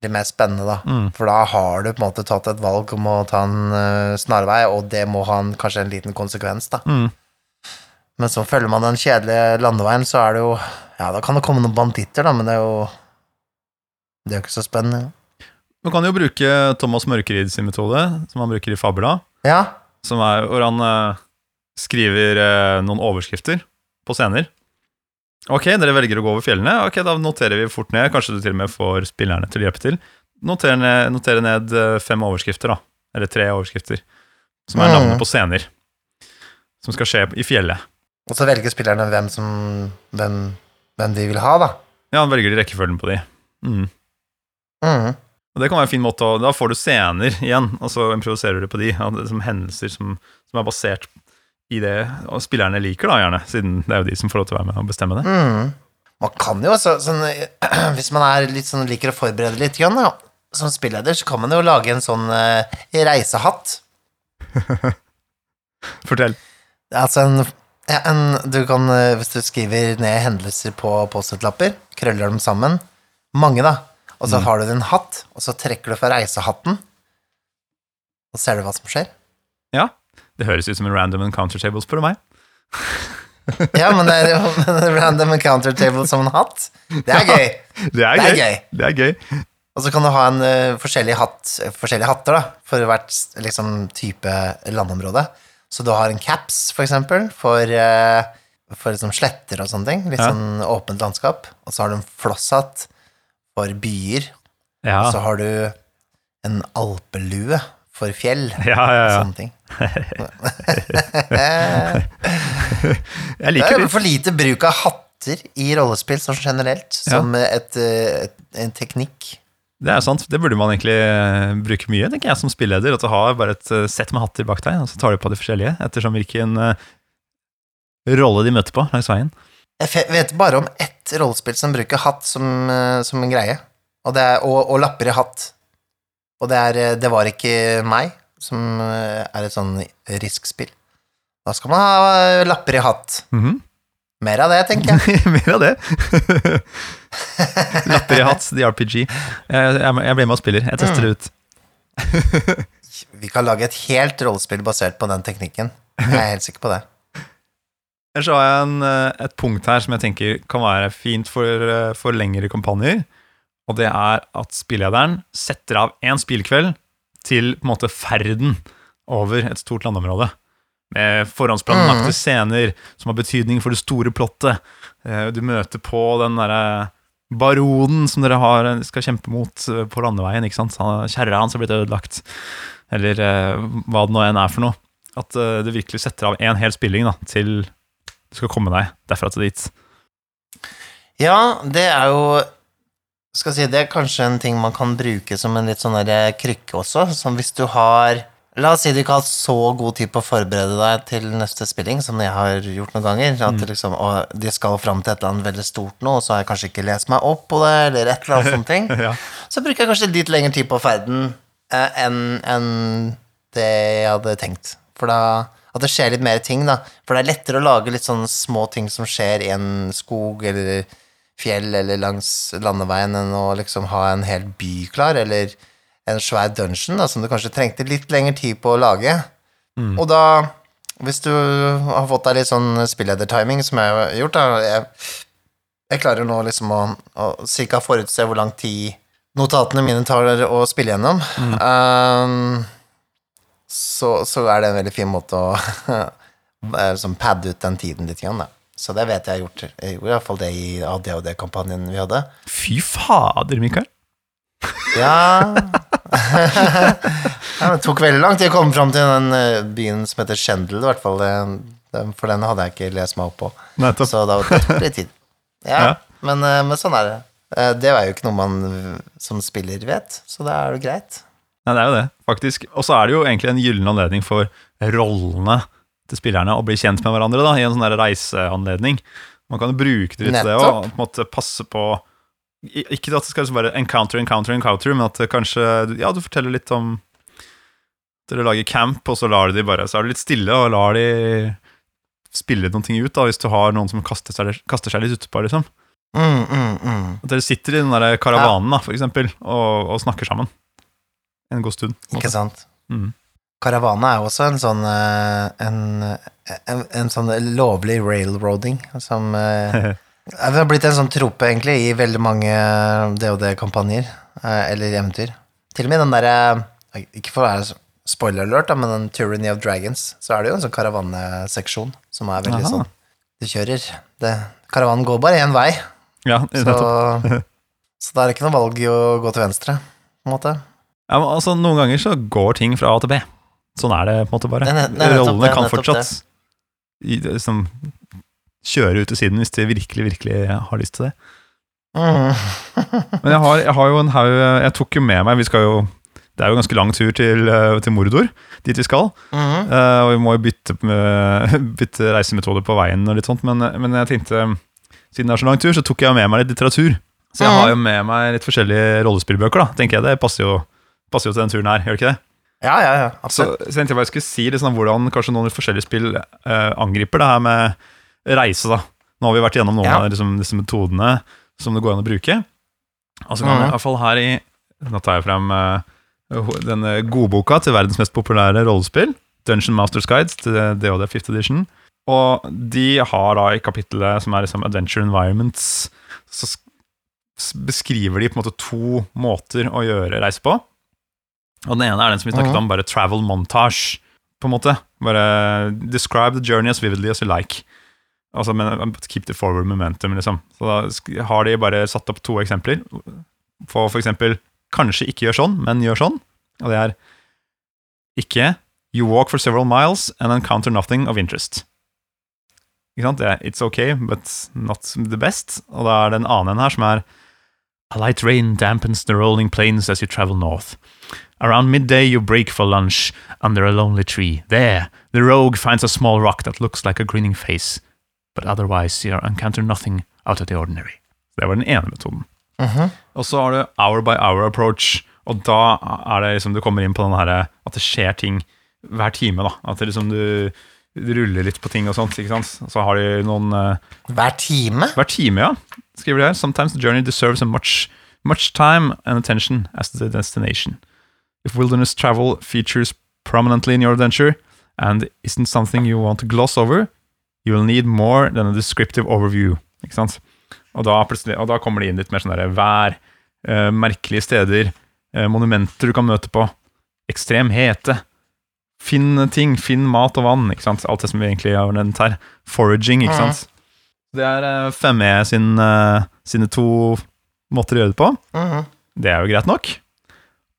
litt mer spennende, da. Mm. For da har du på en måte tatt et valg om å ta en uh, snarvei, og det må ha en, kanskje en liten konsekvens, da. Mm. Men så følger man den kjedelige landeveien, så er det jo Ja, da kan det komme noen banditter, da, men det er jo Det er jo ikke så spennende. Man kan jo bruke Thomas Mørkerid sin metode, som han bruker i Fabla. Ja. Som er hvor han uh, skriver uh, noen overskrifter på scener. Ok, dere velger å gå over fjellene. Ok, Da noterer vi fort ned. Kanskje du til og med får spillerne til å hjelpe til. Notere ned, notere ned eh, fem overskrifter, da. Eller tre overskrifter. Som er Mm. navnet på scener. Som skal skje i fjellet. Og så velger spillerne hvem som Hvem, hvem de vil ha, da. Ja, han velger de rekkefølgen på de. Mm. Mm. Og det kan være en fin måte å Da får du scener igjen, og så improviserer du på de. ja, Som hendelser som, som er basert i det og spillerne liker, da gjerne. Siden det er jo de som får lov til å være med og bestemme det. Mm. Man kan jo også sånn, Hvis man er sånn, liker å forberede litt, grann, da, som spilleder, så kan man jo lage en sånn uh, reisehatt. Fortell. Altså en, ja, en Du kan, eh, hvis du skriver ned hendelser på Post-It-lapper, krøller dem sammen, mange, da, og så har du din hatt, og så trekker du fra reisehatten, og ser du hva som skjer. Ja, det høres ut som en random encounter table, spør du meg. Ja, men det er jo en random encounter table som en hatt. Det er gøy. Det er Det er gøy. gøy. Det er gøy. Og så kan du ha en uh, forskjellig hatt, forskjellige hatter da, for hvert liksom, type landområde. Så du har en caps, for eksempel, for, uh, for liksom, sletter og sånne ting. Litt Ja. sånn åpent landskap. Og så har du en flosshatt for byer. Ja, Og så har du en alpelue for fjell. ja, ja. ja. Sånne ting. Jeg Det liker er for lite bruk av hatter i rollespill sånn generelt, som et, et, en teknikk. Det er sant. Det burde man egentlig eh, bruke mye, tenker jeg, som spilleder. At du har bare et eh, sett med hatter bak deg, og så tar du på de forskjellige, ettersom hvilken eh, rolle de møter på langs veien. Jeg vet bare om ett rollespill som bruker hatt som, som en greie, og, det er, og, og lapper i hatt. Og det, er, det var ikke meg, som eh, er et sånn risk-spill. Da skal man ha eh, lapper i hatt. Mhm. Mer av det, tenker jeg. Mer av det. Lapper i hatt, The RPG. Jeg, jeg, jeg blir med og spiller. Jeg tester det ut. Vi kan lage et helt rollespill basert på den teknikken. Jeg er helt sikker på det. Ellers så har jeg en, eh, et punkt her som jeg tenker kan være fint for, for lengre kampanjer. Og det er at spillederen setter av én spillkveld til på en måte ferden over et stort landområde. Med forhåndsplanlagte scener som har betydning for det store plottet. Eh, Du møter på den derre baronen som dere har, skal kjempe mot eh, på landeveien. ikke sant? Kjerra hans har blitt ødelagt. Eller eh, hva det nå enn er for noe. At det du virkelig setter av én hel spilling da, til du skal komme deg derfra til dit. Ja, det er jo skal si, Det er kanskje en ting man kan bruke som en litt sånn krykke også. Som hvis du har La oss si du ikke har så god tid på å forberede deg til neste spilling, som jeg har gjort noen ganger. At det liksom, de skal fram til et eller annet veldig stort nå, og så har jeg kanskje ikke lest meg opp på det, eller et eller annet sånt ting. Ja. Så bruker jeg kanskje litt lengre tid på ferden eh, enn enn det jeg hadde tenkt. For da At det skjer litt mer ting, da. For det er lettere å lage litt sånne små ting som skjer i en skog eller fjell eller langs landeveien, enn å liksom ha en hel by klar, eller en svær dungeon da, som du kanskje trengte litt lengre tid på å lage. Og da, hvis du har fått deg litt sånn spilledertiming, som jeg har gjort, da jeg, jeg klarer nå liksom å, å cirka forutse hvor lang tid notatene mine tar å spille gjennom. Um, så, så er det en veldig fin måte å liksom padde ut den tiden litt. Grann, da. Så det vet jeg har gjort. Jeg gjorde iallfall det i ADHD-kampanjen vi hadde. Fy fader, Mikael. Ja. Det tok veldig lang tid å komme fram til den eh, byen som heter Schendel, i hvert fall. For den hadde jeg ikke lest meg opp på. Nettopp. Så da det litt tid. Ja, Ja. Men, eh, men sånn er det. Eh, Det er jo ikke noe man som spiller vet, så da er det greit. Nei, det er jo det, faktisk. Og så er det jo egentlig en gyllen anledning for rollene til spillerne å bli kjent med hverandre da, i en sånn der reiseanledning. Man kan jo bruke det litt det og på en måte passe på Ikke at det skal liksom være encounter, encounter, encounter, men at kanskje Ja, du forteller litt om Dere lager camp, og så lar de bare Så er du litt stille og lar de spille noen ting ut, da, hvis du har noen som kaster seg, kaster seg litt utpå, liksom. Mm, mm, mm. At dere sitter i den der karavanen, da, for eksempel, og, og snakker sammen. En god stund. Ikke sant? Mm. Karavane er også en sånn eh, en, en, en sånn lovlig railroading som eh, Det har blitt en sånn trope, egentlig, i veldig mange DOD-kampanjer, eh, eller eventyr. Til og med den derre Ikke for å være spoiler alert, men den Tyranny of Dragons, så er det jo en sånn karavaneseksjon som er veldig Aha. sånn Du kjører det, Karavanen går bare én vei, Ja, så, så da er det ikke noe valg i å gå til venstre, på en måte. Ja, altså, noen ganger så går ting fra A til B. Sånn er det på en måte bare. Nei, nettopp Rollene det, kan fortsatt liksom, kjøre ut til siden hvis de virkelig, virkelig har lyst til det. Mm. Men jeg har, jeg har jo en haug Jeg tok jo med meg Vi skal jo Det er jo ganske lang tur til, eh, til Mordor, dit vi skal. Mhm. uh, og vi må jo bytte, med, bytte reisemetode på veien og litt sånt, men, men jeg tenkte Siden det er så lang tur, så tok jeg med meg litt litteratur. Så jeg Mhm. har jo med meg litt forskjellige rollespillbøker, da, tenker jeg. Det passer jo, passer jo til den turen her, gjør det ikke det? Ja, ja, ja. Så, Absolutt. så jeg jeg skulle si litt sånn hvordan kanskje noen forskjellige spill eh, angriper det her med reise. da. Nå har vi vært gjennom noen Ja. av liksom, disse metodene som det går an å bruke. Altså kan mm. i hvert fall her i Nå tar jeg frem eh, denne godboka til verdens mest populære rollespill, Dungeon Masters Guides til DOD 5th edition. Og de har da i kapittelet som er liksom Adventure Environments, så beskriver de på en måte to måter å gjøre reise på. Og den ene er den som vi snakket om, bare travel montage, på en måte. Bare describe the journey as vividly as you like. Altså, men keep the forward momentum, liksom. Så da har de bare satt opp to eksempler. På for eksempel kanskje ikke gjør sånn, men gjør sånn. Og det er ikke You walk for several miles and encounter nothing of interest. Ikke sant? Det er It's okay, but not the best. Og da er det en annen en her som er A light rain dampens the rolling plains as you travel north. Around midday, you break for lunch under a lonely tree. There, the rogue finds a small rock that looks like a grinning face, but otherwise you encounter nothing out of the ordinary. Det var den ene metoden. Mhm. Og så har du hour by hour approach, og da er det liksom du kommer inn på den her at det skjer ting hver time, da. At det liksom du ruller litt på ting og sånt, ikke sant. Så har de noen uh, Hver time? hver time, ja, skriver de her. Sometimes the journey deserves a much, much time and attention as the destination. If wilderness travel features prominently in your adventure and isn't something you want to gloss over, you will need more than a descriptive overview. Ikke sant? Og da, og da kommer de inn litt mer sånn der vær, eh, merkelige steder, eh, monumenter du kan møte på, ekstrem hete, finn ting, finn mat og vann, ikke sant? Alt det som vi egentlig har nevnt her. Foraging, ikke sant? Det er uh, 5E sin, eh, sine to måter å gjøre det på. Mm. Det er jo greit nok.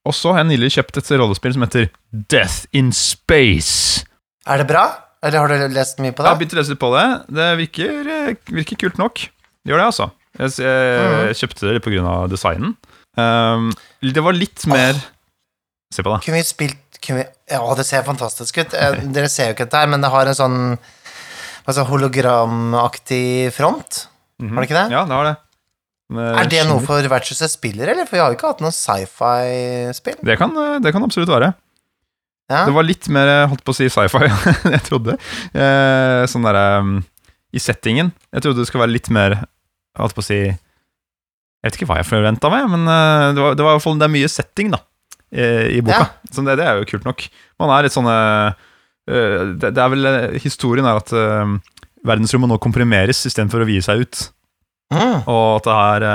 Og så har jeg nylig kjøpt et rollespill som heter Death in Space. Er det bra? Eller har du lest mye på det? Jeg har begynt å lese litt på det. Det virker, eh, virker kult nok. Det gjør det, altså. Jeg, jeg kjøpte det litt på grunn av designen. Um, det var litt mer Se på det. Kunne vi spilt, kunne vi, Ja, det ser fantastisk ut. Eh, Dere ser jo ikke dette her, men det har en sånn altså, hologramaktig front. Har det ikke det? Ja, det har det. Er det noe for vertshuset spiller, eller? For vi har jo ikke hatt noe sci-fi-spill. det kan, det kan absolutt være. Ja. Det var litt mer holdt på å si sci-fi enn jeg trodde. Eh, sånn derre I settingen. Jeg trodde det skulle være litt mer holdt på å si Jeg vet ikke hva jeg forventa meg, men eh, det, var, det var det er mye setting da eh, i boka. Så det, det er jo kult nok. Man er litt sånne eh, det, er vel eh, Historien er at eh, verdensrommet nå komprimeres istedenfor å vie seg ut. Mm. Og at det er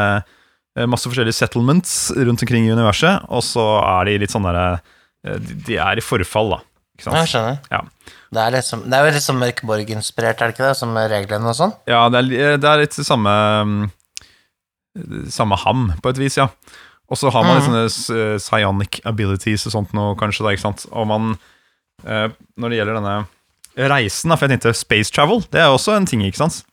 eh, masse forskjellige settlements rundt omkring i universet, og så er de litt sånn derre eh, de- er i forfall, da. Ikke sant? Jeg skjønner. Ja. Det er, liksom, det er jo litt sånn Mørkborg-inspirert, er det ikke det? Som reglene og sånn? Ja, det er, det er litt samme mm, Samme ham, på et vis, ja. Og så har man litt Mhm. sånne s- psionic abilities og sånt noe, kanskje, da, ikke sant. Og man eh, Når det gjelder denne reisen, da, for jeg tenkte space travel, det er også en ting, ikke sant?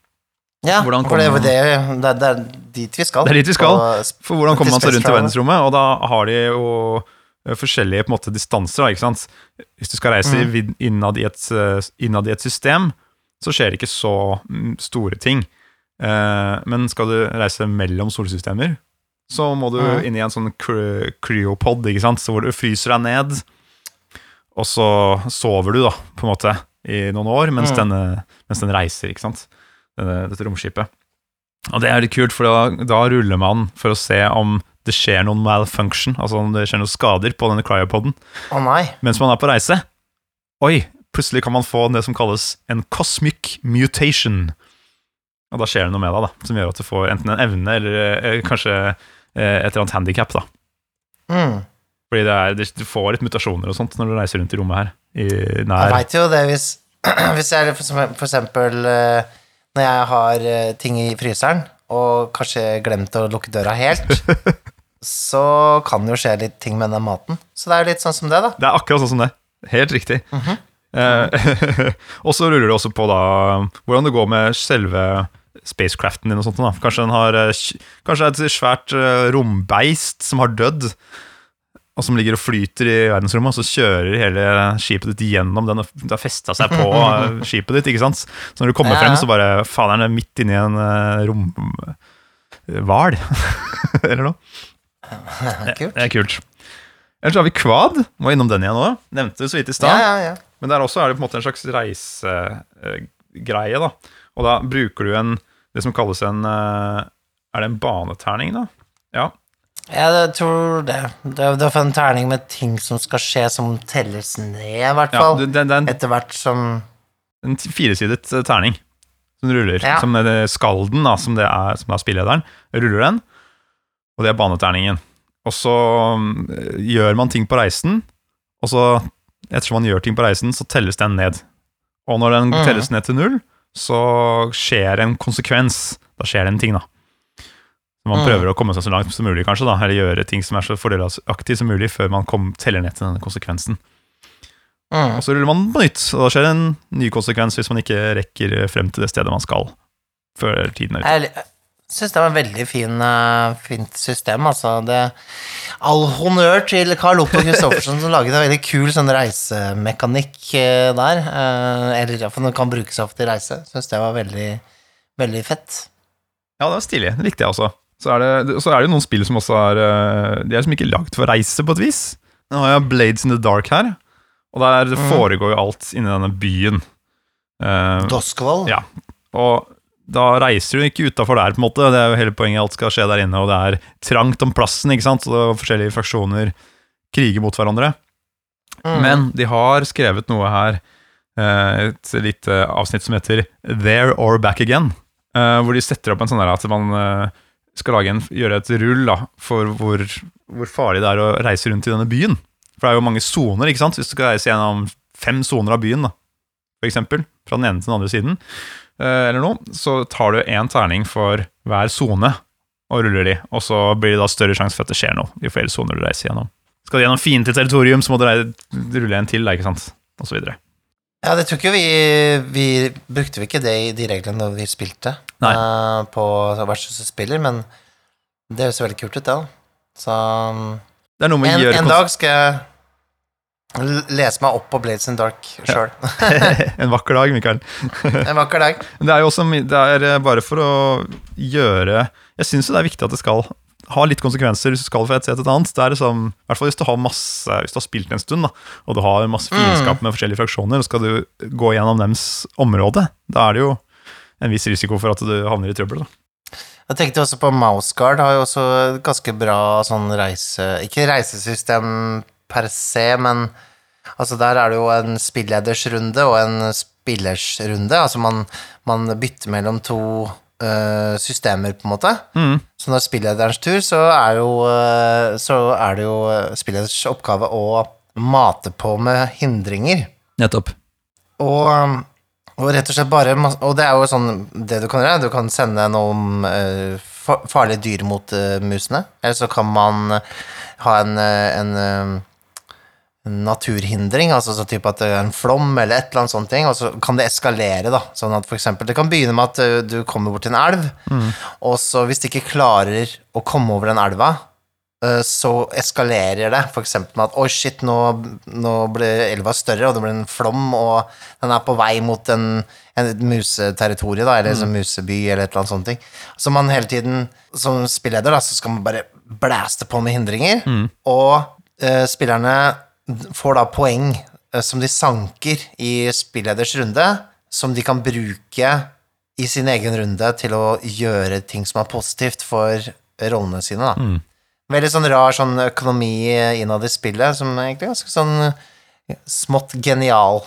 Ja, for det, det, det, det er dit vi skal. Det er dit vi skal. For hvordan kommer man seg rundt i verdensrommet? Og da har de jo eh, forskjellige på en måte distanser, ikke sant. Hvis du skal reise Mm. innad, i et, eh, innad i et system, så skjer det ikke så mm, store ting. Eh, men skal du reise mellom solsystemer, så må du Mm. inn i en sånn cryopod, ikke sant, så hvor du fryser deg ned, og så sover du, da, på en måte, i noen år, mens, Mm. denne, mens den reiser, ikke sant, dette romskipet. Og det er litt kult, for da, da ruller man for å se om det skjer noen malfunction, altså om det skjer noen skader på denne cryopoden, Å nei. mens man er på reise. Oi, plutselig kan man få det som kalles en cosmic mutation. Og da skjer det noe med deg, da, som gjør at du får enten en evne eller eh, kanskje eh, et eller annet handikap. Mm. Fordi det er, du får litt mutasjoner og sånt når du reiser rundt i rommet her. I Jeg veit jo det hvis, hvis jeg for eksempel- for eksempel eh, Når jeg har eh, ting i fryseren, og kanskje glemt å lukke døra helt, så kan det jo skje litt ting med den maten. Så det er jo litt sånn som det, da. Det er akkurat sånn som det. Helt riktig. Mhm. eh, og så ruller det også på da hvordan det går med selve spacecraften din og sånt. Da. Kanskje den har eh, Kanskje et svært rombeist som har dødd, og som ligger og flyter i verdensrommet, og så kjører hele skipet ditt gjennom den, og det har festa seg på eh, skipet ditt, ikke sant? Så når du kommer Ja. frem, så bare Faen, er det midt inni en uh, romhval? Eller noe. Kult. Det er kult. Ellers har vi Kvad. Må innom den igjen òg. Nevnte det så vidt i stad. Ja, ja, ja. Men der også er det på en måte en slags reisegreie, da. Og da bruker du en det som kalles en eh, Er det en baneterning, da? Ja. Jeg tror det. Det er er en terning med ting som skal skje, som telles ned, i hvert fall. Ja, det, det en, Etter hvert som en firesidet eh, terning som ruller. Ja. Som det skalden, da, som det er, som er spillederen, ruller den. Og det er baneterningen. Og så mm, gjør man ting på reisen, og så, ettersom man gjør ting på reisen, så telles den ned. Og når den mm. telles ned til null, så skjer en konsekvens. Da skjer det en ting, da. Man Mhm. prøver å komme seg så langt som mulig, kanskje, da, eller gjøre ting som er så fordelaktig som mulig, før man kom, teller ned til denne konsekvensen. mm. Og så ruller man på nytt, og da skjer det en ny konsekvens hvis man ikke rekker frem til det stedet man skal. Før tiden er ute. Jeg syns det var et veldig fin, eh, fint system, altså. Det, all honnør til Carl Otto Christoffersen som laget en veldig kul sånn reisemekanikk eh, der. Eh, eller iallfall den kan brukes av til reise. Syns det var veldig, veldig fett. Ja, det var stilig. Det likte jeg også. Så er det, så er det noen spill som også er eh, De er liksom ikke lagd for reise, på et vis. Nå har jeg Blades in the Dark her, og der mm. foregår jo alt inni denne byen. Uh, Doskvold. Ja. og da reiser du ikke utafor der, på en måte. Det er jo hele poenget. Alt skal skje der inne, og det er trangt om plassen, ikke sant. Så det er forskjellige fraksjoner kriger mot hverandre. Mm. Men de har skrevet noe her, eh, et lite avsnitt som heter There or Back Again. eh, Hvor de setter opp en sånn der at man skal lage en, gjøre et rull da, for hvor, hvor farlig det er å reise rundt i denne byen. For det er jo mange soner, ikke sant? Hvis du skal reise gjennom fem soner av byen, da, for eksempel, fra den ene til den andre siden, eh, eller noe, så tar du én terning for hver sone og ruller de, og så blir det da større sjanse for at det skjer noe i flere soner du reiser gjennom. Skal du gjennom fiendtlig territorium, så må du rulle en til, ikke sant, og så videre. Ja, det tror ikke vi Vi brukte vi ikke det i de reglene når vi spilte Nei. uh, på versus spiller, men det høres veldig kult ut, det. da. Så um, Det en, en dag skal jeg Lese meg opp på Blades in Dark sjøl. En vakker dag, Mikael. En vakker dag. Det er jo også det er eh, bare for å gjøre Jeg syns det er viktig at det skal ha litt konsekvenser hvis du skal fra et sted til et annet. Det er liksom, i hvert fall Hvis du har masse Hvis du har spilt en stund, da, og du har masse fiendskap med forskjellige fraksjoner, og skal du gå gjennom deres område, da er det jo en viss risiko for at du havner i trøbbel. Da. Jeg tenkte også på Mouseguard, har jo også et ganske bra sånn reise... Ikke reisesystem per se, men altså der er det jo en spilledersrunde og en spillersrunde. Altså man, man bytter mellom to øh, systemer, på en måte. Så når spillederens tur, så er, jo, øh, så er det jo spilleders oppgave å mate på med hindringer. Nettopp. Og, og rett og slett bare Og det er jo sånn det du kan gjøre. Du kan sende noen eh, farlige dyr mot eh, musene. Eller så kan man eh, ha en, eh, eh, en naturhindring, altså så type at det er en flom eller et eller annet sånt ting, og så kan det eskalere, da. Sånn at for eksempel Det kan begynne med at du kommer bort til en elv, og så hvis du ikke klarer å komme over den elva, så eskalerer det, eksempel med at oi, shit, nå, nå ble elva større, og det blir en flom, og den er på vei mot en, en et museterritorie, da, eller en sånn museby, eller et eller annet sånt ting. Så man hele tiden, som spilleder, da, så skal man bare blæste på med hindringer, og eh, spillerne får da poeng eh, som de sanker i spilleders runde, som de kan bruke i sin egen runde til å gjøre ting som er positivt for rollene sine, da. Veldig sånn rar sånn økonomi innad i spillet, som er egentlig er ganske sånn smått genial.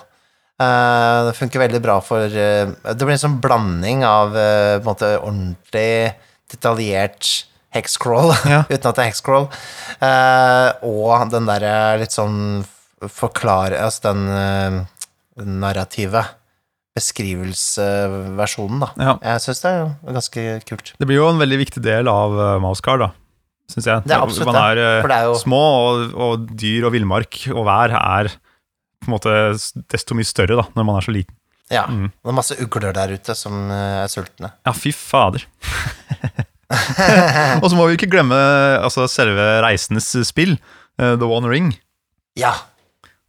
Uh, det funker veldig bra for uh, Det blir en sånn blanding av uh, på en måte ordentlig detaljert hexcrawl, Ja. uten at det er hexcrawl, Uh, og den derre litt sånn forklare Altså den uh, narrative beskrivelsesversjonen, da. Ja. Jeg syns det er ganske kult. Det blir jo en veldig viktig del av Mousecar, da. Syns jeg. Det er absolutt Man er, det, eh, det er jo- små, og, og dyr og villmark og vær er på en måte desto mye større da, når man er så liten. Ja. Mm. Det er masse ugler der ute som eh, er sultne. Ja, fy fader. og så må vi ikke glemme altså, selve reisenes spill, eh, The One Ring. Ja.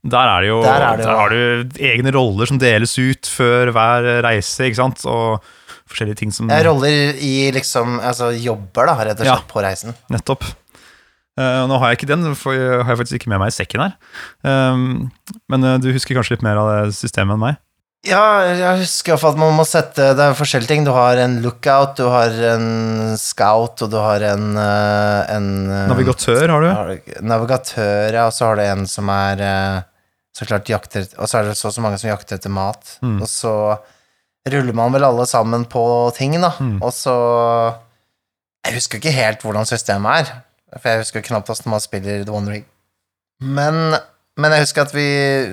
Der er det jo Der er det jo- der har du egne roller som deles ut før hver reise, ikke sant? Og forskjellige ting som roller i liksom Altså jobber, da, rett og slett, Ja. på reisen. Nettopp. Uh, nå har jeg ikke den, for jeg har jeg faktisk ikke med meg i sekken her. Um, men uh, du husker kanskje litt mer av det systemet enn meg? Ja, jeg husker i hvert fall at man må sette Det er forskjellige ting. Du har en lookout, du har en scout, og du har en, eh, en eh, Navigatør har du. Navigatør, ja, og så har du en som er eh, så klart jakter Og så er det så så mange som jakter etter mat. Mm. Og så ruller man vel alle sammen på ting, da. Mm. Og så Jeg husker ikke helt hvordan systemet er, for jeg husker knapt hvordan man spiller The One Ring. Men, men jeg husker at vi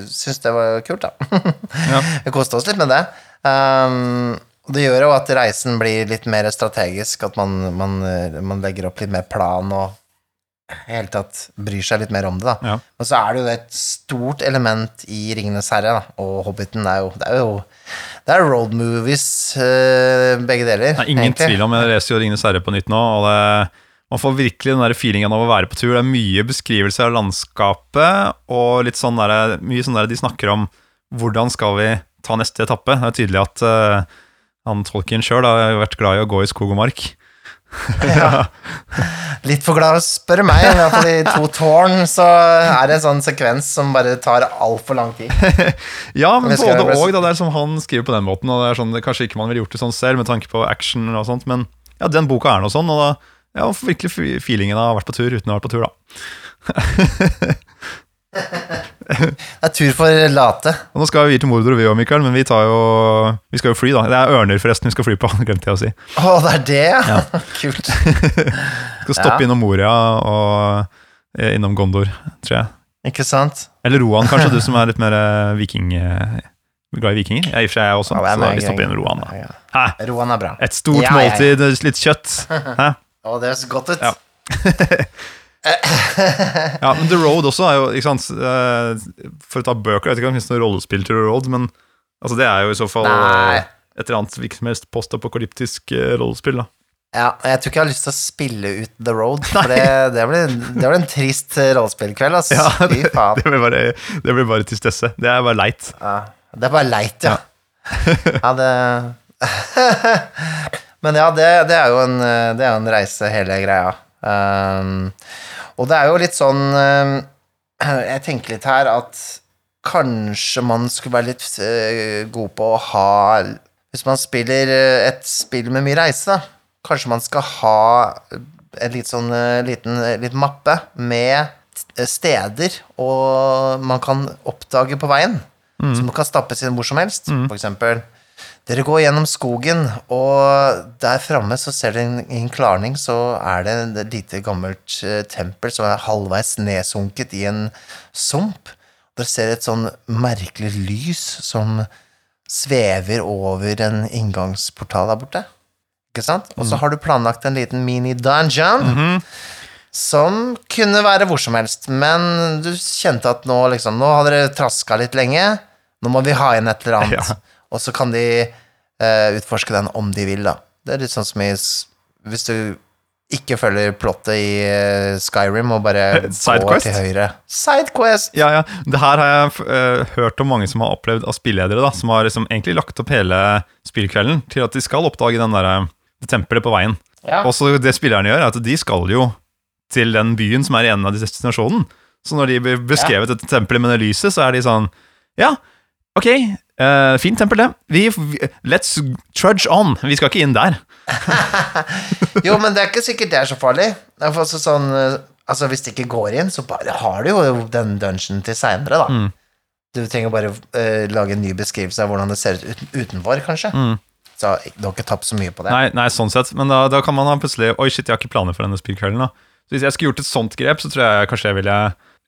syntes det var kult, da. Ja. Vi koste oss litt med det. Um, det gjør jo at reisen blir litt mer strategisk, at man, man, man legger opp litt mer plan og i hele tatt bryr seg litt mer om det, da. Ja. Og så er det jo et stort element i Ringenes herre, da, og Hobbiten er jo Det er jo det er road movies, eh, begge deler. Det er ingen egentlig. tvil om jeg leser jo Ringenes herre på nytt nå, og det, man får virkelig den der feelingen av å være på tur. Det er mye beskrivelse av landskapet, og litt sånn der, mye sånn der de snakker om hvordan skal vi ta neste etappe. Det er tydelig at uh, han Tolkien sjøl har vært glad i å gå i skog og mark. Ja. Litt for glad å spørre meg, i hvert fall i To tårn så er det en sånn sekvens som bare tar altfor lang tid. Ja, men både og. Da, det er som han skriver på den måten. Og det er sånn, det, Kanskje ikke man ville gjort det sånn selv, med tanke på action og sånt, men ja, den boka er noe sånn, og da ja, virkelig feelingen av å ha vært på tur uten å ha vært på tur, da. Det er tur for late. Og nå skal vi til Mordor, vi òg, Mikael, men vi, tar jo, vi skal jo fly, da. Det er ørner, forresten, vi skal fly på, glemte jeg å si. Å, det er det, ja? Kult. Vi skal stoppe Ja. innom Moria og eh, innom Gondor, tror jeg. Ikke sant? Eller Roan, kanskje, du som er litt mer eh, viking... eh, glad i vikinger? Jeg, I og for seg jeg også, Ja, så vi stopper innom Roan, da. Roan er bra. Et stort måltid, litt kjøtt. Hæ? Å, det høres godt ut. Ja. Ja, men The Road også er jo, ikke sant eh, For å ta bøker, jeg vet ikke om det finnes noe rollespill til The Road, men altså, det er jo i så fall Nei. eh, et eller annet hvilket som helst postapokalyptisk eh, rollespill, da. Ja, jeg tror ikke jeg har lyst til å spille ut The Road, for det, det, blir, det blir en trist rollespillkveld, Altså. Ja, det, det, blir bare, det blir bare tristesse. Det er bare leit. Ja, det er bare leit, ja. Ja, det Men ja, det, det er jo en, eh, det er en reise, hele greia. Um, og det er jo litt sånn um, Jeg tenker litt her at kanskje man skulle være litt uh, god på å ha Hvis man spiller et spill med mye reise, da, kanskje man skal ha en litt sånn uh, liten, litt mappe med steder og man kan oppdage på veien. Som kan stappes inn hvor som helst. For eksempel dere går gjennom skogen, og der framme så ser dere en- i en klarning så er det et lite gammelt eh, tempel som er halvveis nedsunket i en sump. Dere ser et sånn merkelig lys som svever over en inngangsportal der borte. Ikke sant? Og så har du planlagt en liten mini-dungeon. Som kunne være hvor som helst, men du kjente at nå liksom, Nå har dere traska litt lenge, nå må vi ha inn et eller annet. Ja. Og så kan de eh, utforske den om de vil, da. Det er litt sånn som i Hvis du ikke følger plottet i eh, Skyrim og bare går til høyre. Sidequest! Ja, ja. Det her har jeg uh, hørt om mange som har opplevd av spilledere, da, som har liksom egentlig lagt opp hele spillkvelden til at de skal oppdage den der, eh, det tempelet på veien. Ja. Og så det spillerne gjør, er at de skal jo til den byen som er i enden av destinasjonen. Så når de blir beskrevet dette tempelet med det lyset, så er de sånn Ja, ok, uh, fint tempel, det. Vi, let's trudge on. Vi skal ikke inn der. Jo, men det er ikke sikkert det er så farlig. Det er også sånn, eh, altså Hvis det ikke går inn, så bare har du jo den dungeon til seinere, da. Mm. Du trenger bare uh, lage en ny beskrivelse av hvordan det ser ut utenfor, kanskje. Mm. Så du har ikke tapt så mye på det. Nei, nei, sånn sett. Men da, da kan man ha plutselig Oi, shit, jeg har ikke planer for denne spillkvelden. da Så Hvis jeg skulle gjort et sånt grep, så tror jeg kanskje jeg ville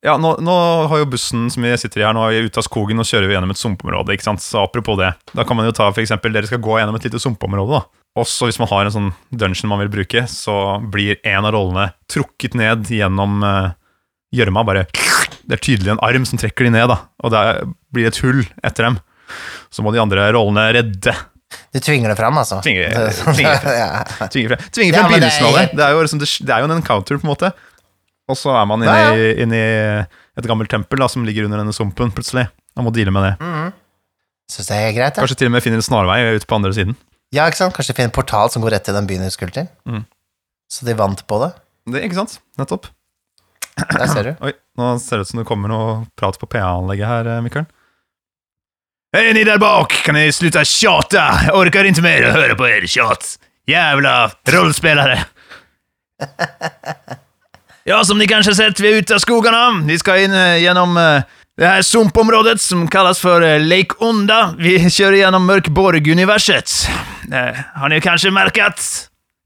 Ja, nå, nå har jo bussen som vi sitter i her, nå er vi ute av skogen og kjører vi gjennom et sumpområde. ikke sant? Så apropos det, da kan man jo ta for eksempel Dere skal gå gjennom et lite sumpområde. da Også hvis man har en sånn dungeon man vil bruke, så blir en av rollene trukket ned gjennom eh, gjørma. bare Det er tydelig en arm som trekker de ned, da og det blir et hull etter dem. Så må de andre rollene redde Du tvinger det fram, altså. Tvinger- tvinger. Tvinger frem, tvinger frem begynnelsen av det. Det er jo liksom, det er jo en encounter, på en måte. Og så er man inne, i, inne i et gammelt tempel da, som ligger under denne sumpen, plutselig. Man må deale med det. Synes det er greit, ja. Kanskje til og med finner en snarvei ut på andre siden. Ja, ikke sant? Kanskje finne en portal som går rett til den byen du skulle til. Mm. Så de vant på det. Det, ikke sant? Nettopp. Der ser du. Oi, nå ser det ut som det kommer noe prat på PA-anlegget her, eh, Mikkel. Hei, ni der bak, kan dere slutte å tjate? Jeg orker ikke mer å høre på er tjat. Jævla rollspelare. Ja, som ni har sett, vi er ute av skogene. Vi skal inn gjennom genom eh, det her sumpområdet som kallas for eh, Lake Onda. Vi kjører gjennom Mørkborg-universet. Eh, har ni kanskje merket?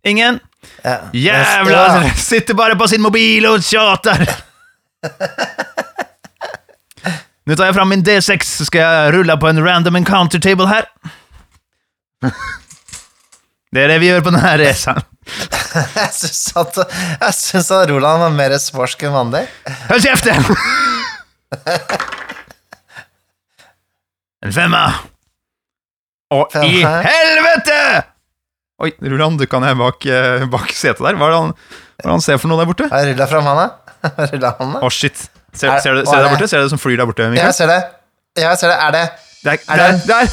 Ingen? Ja. Jævla. Sitter bare på sin mobil og tjater! Nå tar jeg fram min D6 så skal jeg rulla på en random encounter table her. Det er det vi gjør på denne reisen. Jeg syns at, jeg at Roland var mer sporsk enn vanlig. Håll käften! En femmer. Og i Helvete! Oi, Roland dukka ned bak, eh, bak setet der. Hva er det han, hva er det han ser for noe der borte? Har jeg rulla fram handa? da? Å, oh, shit. Ser, Er- ser, du, ser du er der borte? Ser du det som flyr der borte, Ja, jeg ser det. Ja, jeg ser det. Er det Der! Er der, det- der.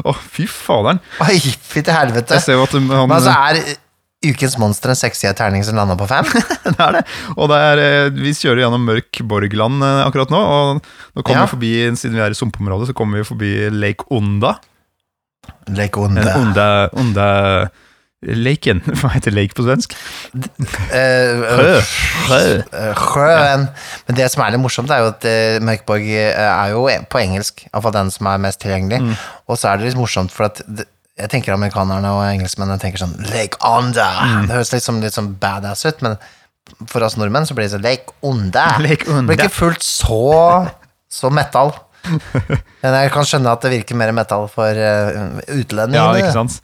Å, fy faderen. Oi, til helvete. Jeg ser jo at han Men altså, er ukens monster en sexy terning som landa på fem? Det er det. Og det er, eh, vi kjører gjennom mørk Borgland eh, akkurat nå. Og nå kommer Ja. vi forbi, siden vi er i sumpområdet, så kommer vi forbi Lake Onda. Lake Den Onde. Onda, Onda Laken. Hva heter lake på svensk? Eh, øh, Sjøen. Men det som er litt morsomt, er jo at uh, Mørkborg eh, er jo på engelsk, iallfall den som er mest tilgjengelig. Mm. Og så er det litt morsomt, for at jeg tenker amerikanerne og engelskmennene tenker sånn Lake Onda. Mm. Det høres litt, som, litt sånn badass ut, men for oss nordmenn så blir det sånn Lake Onda. Lake Det blir ikke fullt så, så metal. Men jeg kan skjønne at det virker mer metal for uh, utlendingene. Ja, ikke sant?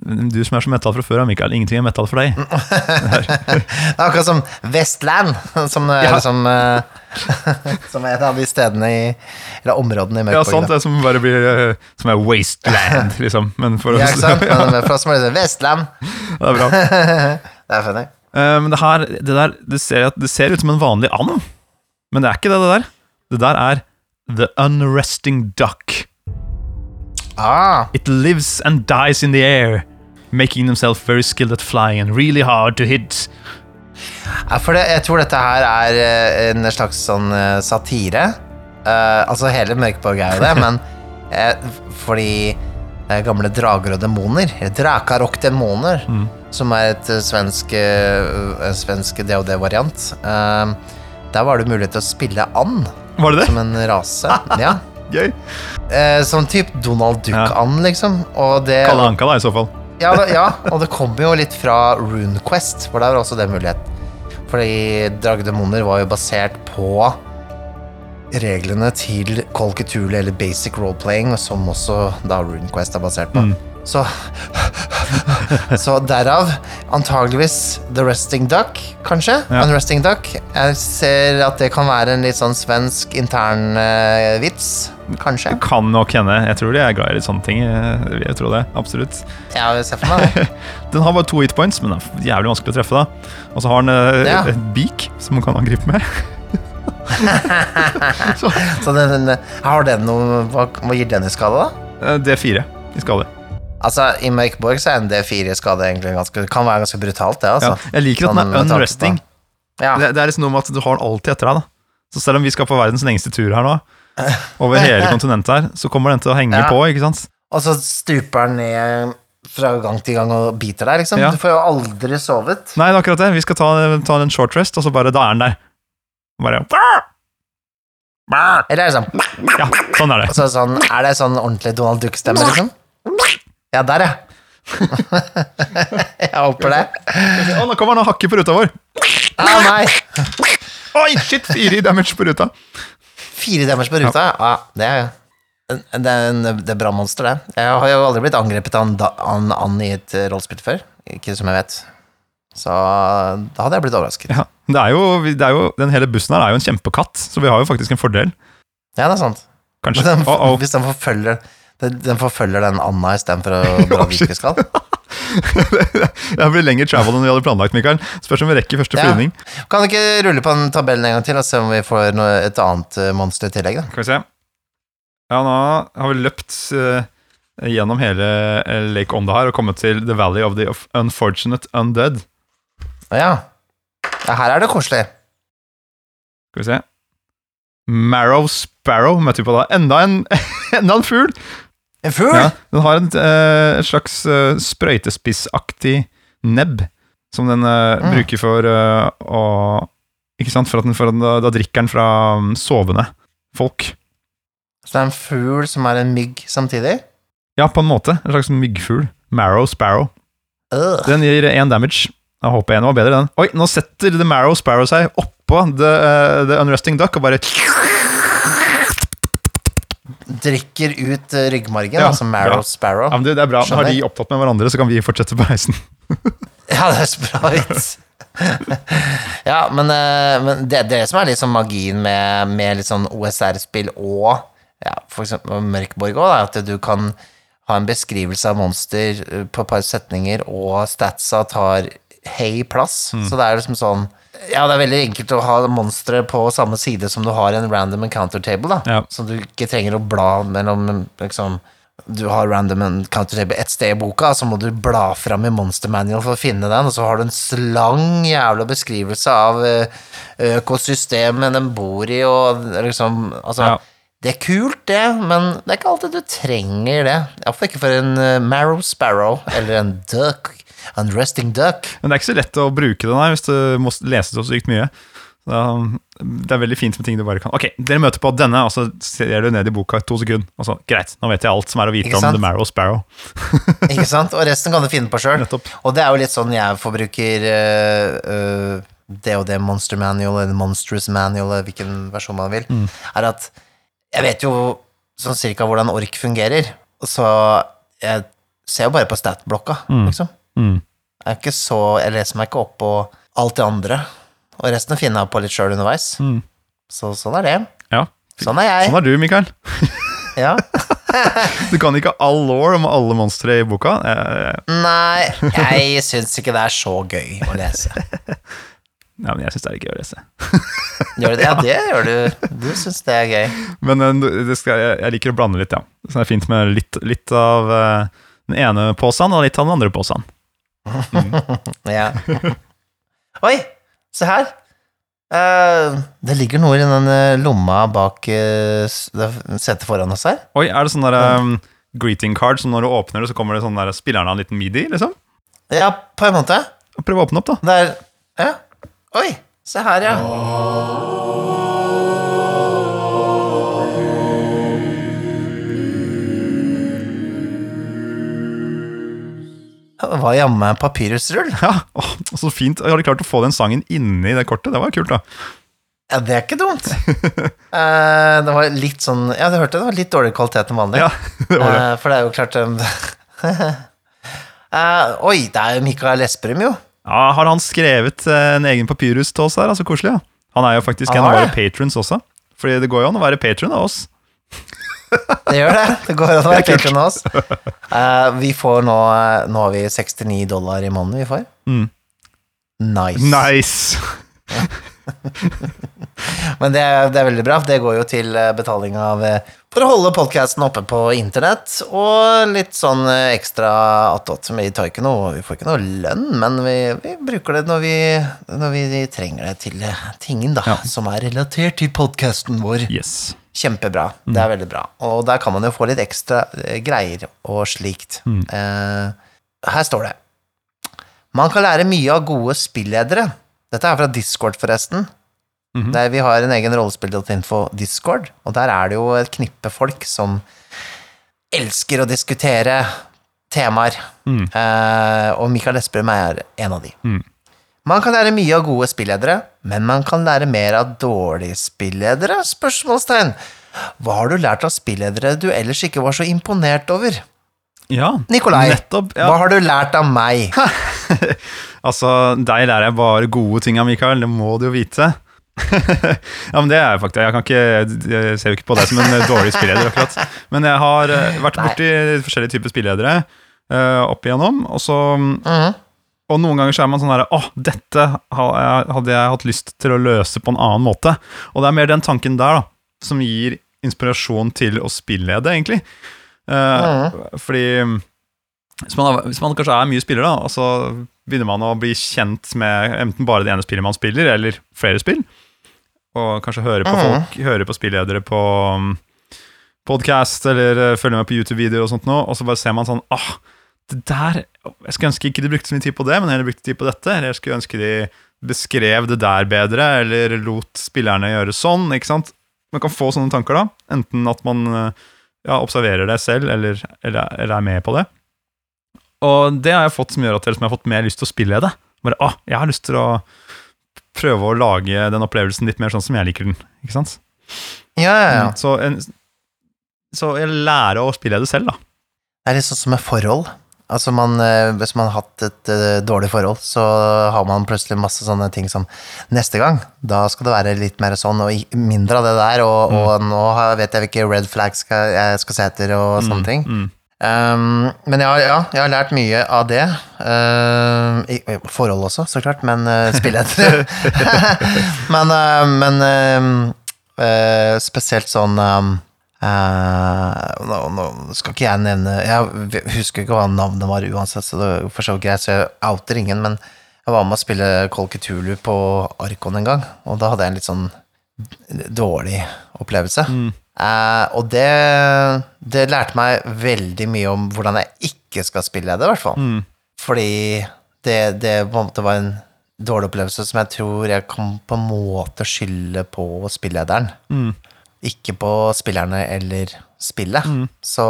Du som er så metal fra før Mikael. Ingenting er metal for deg. Det er akkurat som Vestland, som Ja. liksom eh, Som er et av de stedene i Eller områdene i Ja, sant, det som bare blir eh, Som er wasteland, liksom. Men for Ja, oss ikke sant? Men for oss som er det Vestland. Det er bra. Det er funny. Eh, Men det her, det der det ser, det ser ut som en vanlig and, men det er ikke det, det der. Det der er The Unresting Duck. Ah, It lives and dies in the air, making themselves very skilled at flying and really hard to hit. ja, for det, jeg tror dette her er eh, en slags sånn eh, satire. Uh, altså, hele Mørkborg er jo det, men uh, fordi eh, gamle drager og demoner, drakar og demoner, som er et svensk, uh, svensk DOD-variant. Uh, der var det mulighet til å spille and Var det det? som en rase. Ja. Gøy. Sånn type Donald Duck-and, liksom. Og det, Kalle Anka, da, i så fall. Ja, da- ja, og det kommer jo litt fra RuneQuest, for der var også det mulighet. Fordi Dragdemoner var jo basert på reglene til Cthulhu eller Basic Roleplaying, som også da RuneQuest er basert på. Så Så derav antageligvis The Resting Duck, kanskje. Ja. Unresting Duck. Jeg ser at det kan være en litt sånn svensk intern uh, vits, kanskje. Det kan nok hende. Jeg tror de er glad i litt sånne ting. Jeg tror det, absolutt. Ja, jeg ser for meg det. Den har bare to hit points, men det er jævlig vanskelig å treffe. da Og så har den eh, Ja. et beak som man kan angripe med. Så den, den, har den noe hva, hva gir den i skade, da? Det er fire i skade. Altså, I Mørkborg så er en D4 skade egentlig ganske kan være ganske brutalt, det, Ja. altså. Jeg liker at Sånn den er unresting. Ja. Det, det er liksom noe med at du har den alltid etter deg. da Så selv om vi skal på verdens lengste tur her nå, over hele kontinentet her, så kommer den til å henge Ja. på. ikke sant? Og så stuper den ned fra gang til gang og biter deg, liksom. Ja. Du får jo aldri sovet. Nei, det er akkurat det. Vi skal ta, ta en short rest, og så bare Da er den der. Bare Eller er det sånn Ja, sånn er det. Så sånn, Er det sånn ordentlig Donald Duck-stemme, liksom? Ja, der, ja. jeg håper det. Å, nå kommer han og hakker på ruta vår! Ah, nei! Oi, shit! Fire damage på ruta. Fire damage på ruta, ja. det er det er, en, det er bra monster, det. Jeg har jo aldri blitt angrepet av en and i et rollespill før. Ikke som jeg vet. Så da hadde jeg blitt overrasket. Ja, det er, jo, det er jo, Den hele bussen her er jo en kjempekatt, så vi har jo faktisk en fordel. Ja, det er sant. Kanskje. Den, oh, oh. Hvis den forfølger den, den forfølger den anda istedenfor å dra dit vi skal. det blir lengre travel enn vi hadde planlagt, Mikael. Spørs om vi rekker første Ja. flyvning. Kan du ikke rulle på den tabellen en gang til og se om vi får noe, et annet eh, monster i tillegg? da? Skal vi se. Ja, nå har vi løpt uh, gjennom hele eh, Lake Onda her og kommet til The Valley of the Unfortunate Undead. Ja. ja. Her er det koselig. Skal vi se. Marrow Sparrow møter vi på da. Enda en, enda en fugl! En fugl! Ja, den har et, uh, slags uh, sprøytespissaktig nebb som den uh, Mm. bruker for å Ikke sant? For at den, for den, da, drikker den fra um, sovende folk. Så det er en fugl som er en mygg samtidig? Ja, på en måte. En slags myggfugl. Marrow Sparrow. Den gir én damage. Jeg håper én var bedre, den. Oi, nå setter The Marrow Sparrow seg oppå The, the Unresting Duck og bare Drikker ut eh, ryggmargen, altså Marrow. Sparrow. Ja, men det, det er bra. Skjønner? har de opptatt med hverandre, så kan vi fortsette på reisen. Ja, det er så bra vits. ja, men, eh, men det, det som er sånn magien med, med litt sånn OSR-spill og ja, for eksempel Mørkborg òg, at du kan ha en beskrivelse av monster eh, på et par setninger, og statsa tar hei plass. Så det er liksom sånn Ja, det er veldig enkelt å ha monstre på samme side som du har en random encounter table, da. Ja. Som du ikke trenger å bla mellom liksom du har random encounter table ett sted i boka, så må du bla fram i Monster Manual for å finne den, og så har du en slang jævla beskrivelse av eh, økosystemet den bor i, og liksom Altså, Ja. det er kult, det, men det er ikke alltid du trenger det. Iallfall ikke for en eh, Marrow Sparrow eller en duck. En resting duck. Men det er ikke så lett å bruke det, nei, hvis du må lese så sykt mye. Så, um, det er veldig fint med ting du bare kan Ok, dere møter på denne, og så ser du ned i boka i to sekunder. Og så, greit, nå vet jeg alt som er å vite om? The Marrow Sparrow. Ikke sant? Og resten kan du finne på sjøl. Og det er jo litt sånn jeg forbruker uh, uh, det og det Monster Manual, eller Monstrous Manual, eller hvilken versjon man vil, er at jeg vet jo sånn cirka hvordan ork fungerer, så jeg ser jo bare på stat-blokka, liksom. Mm. Jeg, er ikke så, jeg leser meg ikke opp på alt det andre, og resten finner jeg på litt sjøl underveis. Mm. Så sånn er det. Ja. Sånn er jeg. Sånn er du, Mikael. Ja. Du kan ikke all law om alle monstre i boka. Eh, Nei, jeg syns ikke det er så gøy å lese. ja, men jeg syns det er gøy å lese. Gjør det? Ja, det gjør du. Du syns det er gøy. Men eh, det skal, jeg, liker å blande litt, ja. Så det er fint med litt, litt av eh, den ene posen og litt av den andre posen. Ja. Oi, se her. Uh, det ligger noe i den eh, lomma bak uh, setet foran oss her. Oi, er det sånn der um, greeting card som når du åpner det, så kommer det sånn der spilleren av en liten midi, liksom? Ja, på en måte. Prøv å åpne opp, da. Det er Ja. Oi, se her, ja. Det var jammen papyrusrull. Ja, åh, Så fint. Har du klart å få den sangen inni det kortet. Det var kult, da. Ja, det er ikke dumt. Eh, det var litt sånn Ja, du hørte det var litt dårligere kvalitet enn vanlig. Ja, det var det. Eh, for det er jo klart eh, Oi, det er jo Mikael Esperum, jo. Ja, Har han skrevet eh, en egen papyrus til oss her? Altså, koselig, ja. Han er jo faktisk Han en av har våre det. patrons også. Fordi det går jo an å være patron av oss. Det gjør det. Det går an å være patron av oss. Eh, vi får nå Nå har vi 69 dollar i måneden vi får. Mm. Nice. Nice! Men det, er- det er veldig bra. Det går jo til eh, betaling av eh, For å holde podkasten oppe på internett, og litt sånn eh, ekstra attåt. Vi tar ikke noe Vi får ikke noe lønn, men vi, vi bruker det når vi, når vi trenger det til tingen, da, Ja. som er relatert til podkasten vår. Yes. Kjempebra. Det er veldig bra. Og der kan man jo få litt ekstra greier og slikt. Eh, her står det Man kan lære mye av gode spilledere. Dette er fra Discord, forresten. Mhm. Der vi har en egen rollespill.info Discord, og der er det jo et knippe folk som elsker å diskutere temaer. Mm. Eh, og Mikael Esperum er en av de. Mm. Man kan lære mye av gode spilledere, men man kan lære mer av dårlige spilledere? Spørsmålstegn. Hva har du lært av spilledere du ellers ikke var så imponert over? Ja, Nikolai, nettopp. Ja. hva har du lært av meg? Altså, deg lærer jeg bare gode ting av, Mikael. Det må du jo vite. ja, men det er faktisk. Jeg, kan ikke, jeg ser jo ikke på deg som en eh, dårlig spilleder, akkurat. Men jeg har eh, vært borti forskjellige typer spilledere uh, opp igjennom, og så Mhm. Og noen ganger så er man sånn der Åh, dette hadde jeg hatt lyst til å løse på en annen måte. Og det er mer den tanken der, da, som gir inspirasjon til å spillede, egentlig. Eh, Fordi hvis man, hvis man kanskje er mye spiller, da, og så begynner man å bli kjent med enten bare det ene spillet man spiller, eller flere spill, og kanskje høre på folk, folk, høre på spilledere på podkast, podcast, eller uh, følge med på YouTube-videoer og sånt noe, og så bare ser man sånn ah, det der Jeg skulle ønske ikke de brukte så mye tid på det, men heller brukte tid på dette. Eller jeg skulle ønske de beskrev det der bedre, eller lot spillerne gjøre sånn. ikke sant? Man kan få sånne tanker, da. Enten at man uh, ja, observerer det selv, eller, eller, eller er med på det. Og det har jeg fått som gjør at jeg har fått mer lyst til å spille det. Bare, å, jeg har lyst til å prøve å lage den opplevelsen litt mer sånn som jeg liker den. Ikke sant? Ja, ja, ja. Så, en, så jeg lærer å spille det selv, da. Det er litt sånn som med forhold. Altså man, eh, Hvis man har hatt et eh, dårlig forhold, så har man plutselig masse sånne ting som Neste gang, da skal det være litt mer sånn, og mindre av det der, og, og nå vet jeg hvilke red flags skal, jeg skal se etter, og sånne ting. Mm. Um, men ja, ja, jeg har lært mye av det. Uh, i, forhold også, så klart, men uh, spilletter. men uh, men uh, spesielt sånn um, nå, nå skal ikke jeg nevne Jeg husker ikke hva navnet var uansett, så det er så greit, så jeg outer ingen, men jeg var med å spille Cthulhu på Arkon en gang, og da hadde jeg en litt sånn dårlig opplevelse. Eh, og det, det lærte meg veldig mye om hvordan jeg ikke skal spille det, i hvert fall. Fordi det, det på en måte var en dårlig opplevelse som jeg tror jeg kan på en måte skylde på spillederen. Ikke på spillerne eller spillet. Så,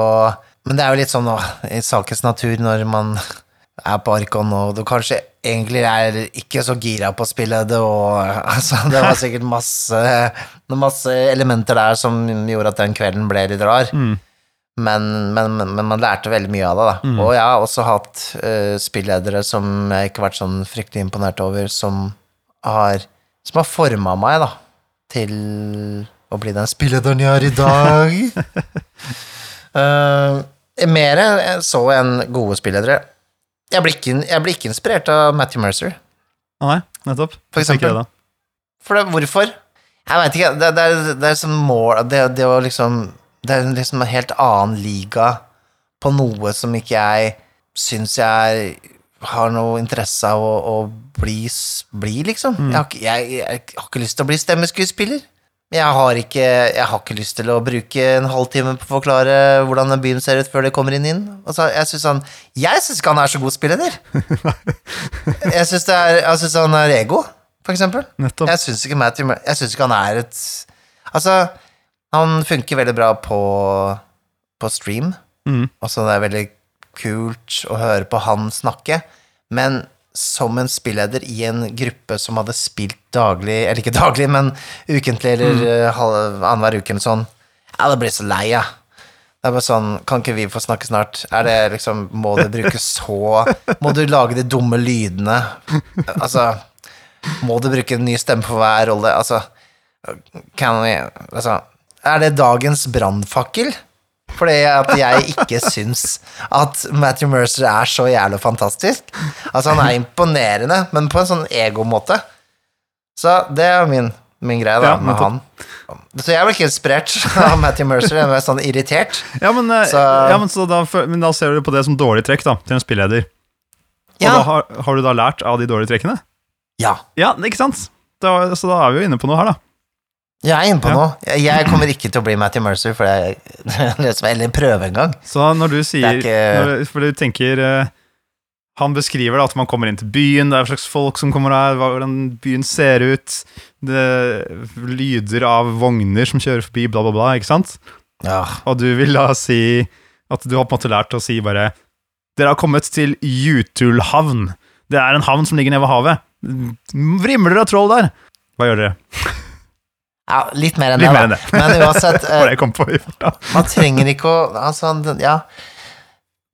men det er jo litt sånn å, i sakens natur når man er på Arkon og du kanskje egentlig er ikke så gira på å spille det, og altså, det var sikkert masse, masse elementer der som gjorde at den kvelden ble litt rar. Men, men, men, men man lærte veldig mye av det, da. Og jeg har også hatt uh, spilledere som jeg ikke har vært sånn fryktelig imponert over, som har, som har forma meg, da, til å bli den spillederen jeg er i dag. uh, mer så enn gode spilledere. Jeg blir, ikke, jeg blir ikke inspirert av Matthew Mercer. Nei, nettopp. For eksempel. det. For det, hvorfor? Jeg veit ikke. Det, det, er, det er som mål det, det å liksom Det er liksom en helt annen liga på noe som ikke jeg syns jeg har noe interesse av å, å bli, bli, liksom. Jeg, har jeg, jeg har ikke lyst til å bli stemmeskuespiller. Jeg har, ikke, jeg har ikke lyst til å bruke en halvtime på å forklare hvordan den byen ser ut før det kommer inn inn. Altså, jeg syns han Jeg syns ikke han er så god spilleder. jeg syns han er ego, for eksempel. Nettopp. Jeg syns ikke Matthew Jeg syns ikke han er et Altså, han funker veldig bra på, på stream. Mm. Altså, det er veldig kult å høre på han snakke, men som en spilleder i en gruppe som hadde spilt daglig, eller ikke daglig, men ukentlig eller mm. halv- annenhver uke eller sånn, ja, da blir jeg så lei, jeg. Det er bare sånn, kan ikke vi få snakke snart? Er det liksom, må du bruke så Må du lage de dumme lydene? Altså, må du bruke en ny stemme for hver rolle? Altså, kan vi Altså, er det dagens brannfakkel? Fordi at jeg ikke syns at Matthew Mercer er så jævlig fantastisk. Altså, han er imponerende, men på en sånn egomåte. Så det er min, min greie, da, Ja, med han. Så jeg ble ikke inspirert av Matthew Mercer, jeg ble sånn irritert. Ja, men, eh, Så- ja, men, så da, men da ser du på det som dårlig trekk da, til en spilleder. Og Ja. da har, har du da lært av de dårlige trekkene? Ja. Ja, ikke sant? Da, så da er vi jo inne på noe her, da. Jeg er inne på Ja. noe. Jeg, kommer ikke til å bli Matthew Mercer, for jeg liksom, eller prøve en gang. Så når du sier er ikke- når, For du tenker eh, Han beskriver da at man kommer inn til byen, det er hva slags folk som kommer her, hvordan byen ser ut, det lyder av vogner som kjører forbi, bla, bla, bla, ikke sant? Ja. Og du vil da si at du har på en måte lært å si bare Dere har kommet til Jutulhavn. Det er en havn som ligger nede ved havet. Vrimler av troll der. Hva gjør dere? Ja, litt mer enn Litt det, mer enn det. Men uansett, eh, man trenger ikke å Altså, ja.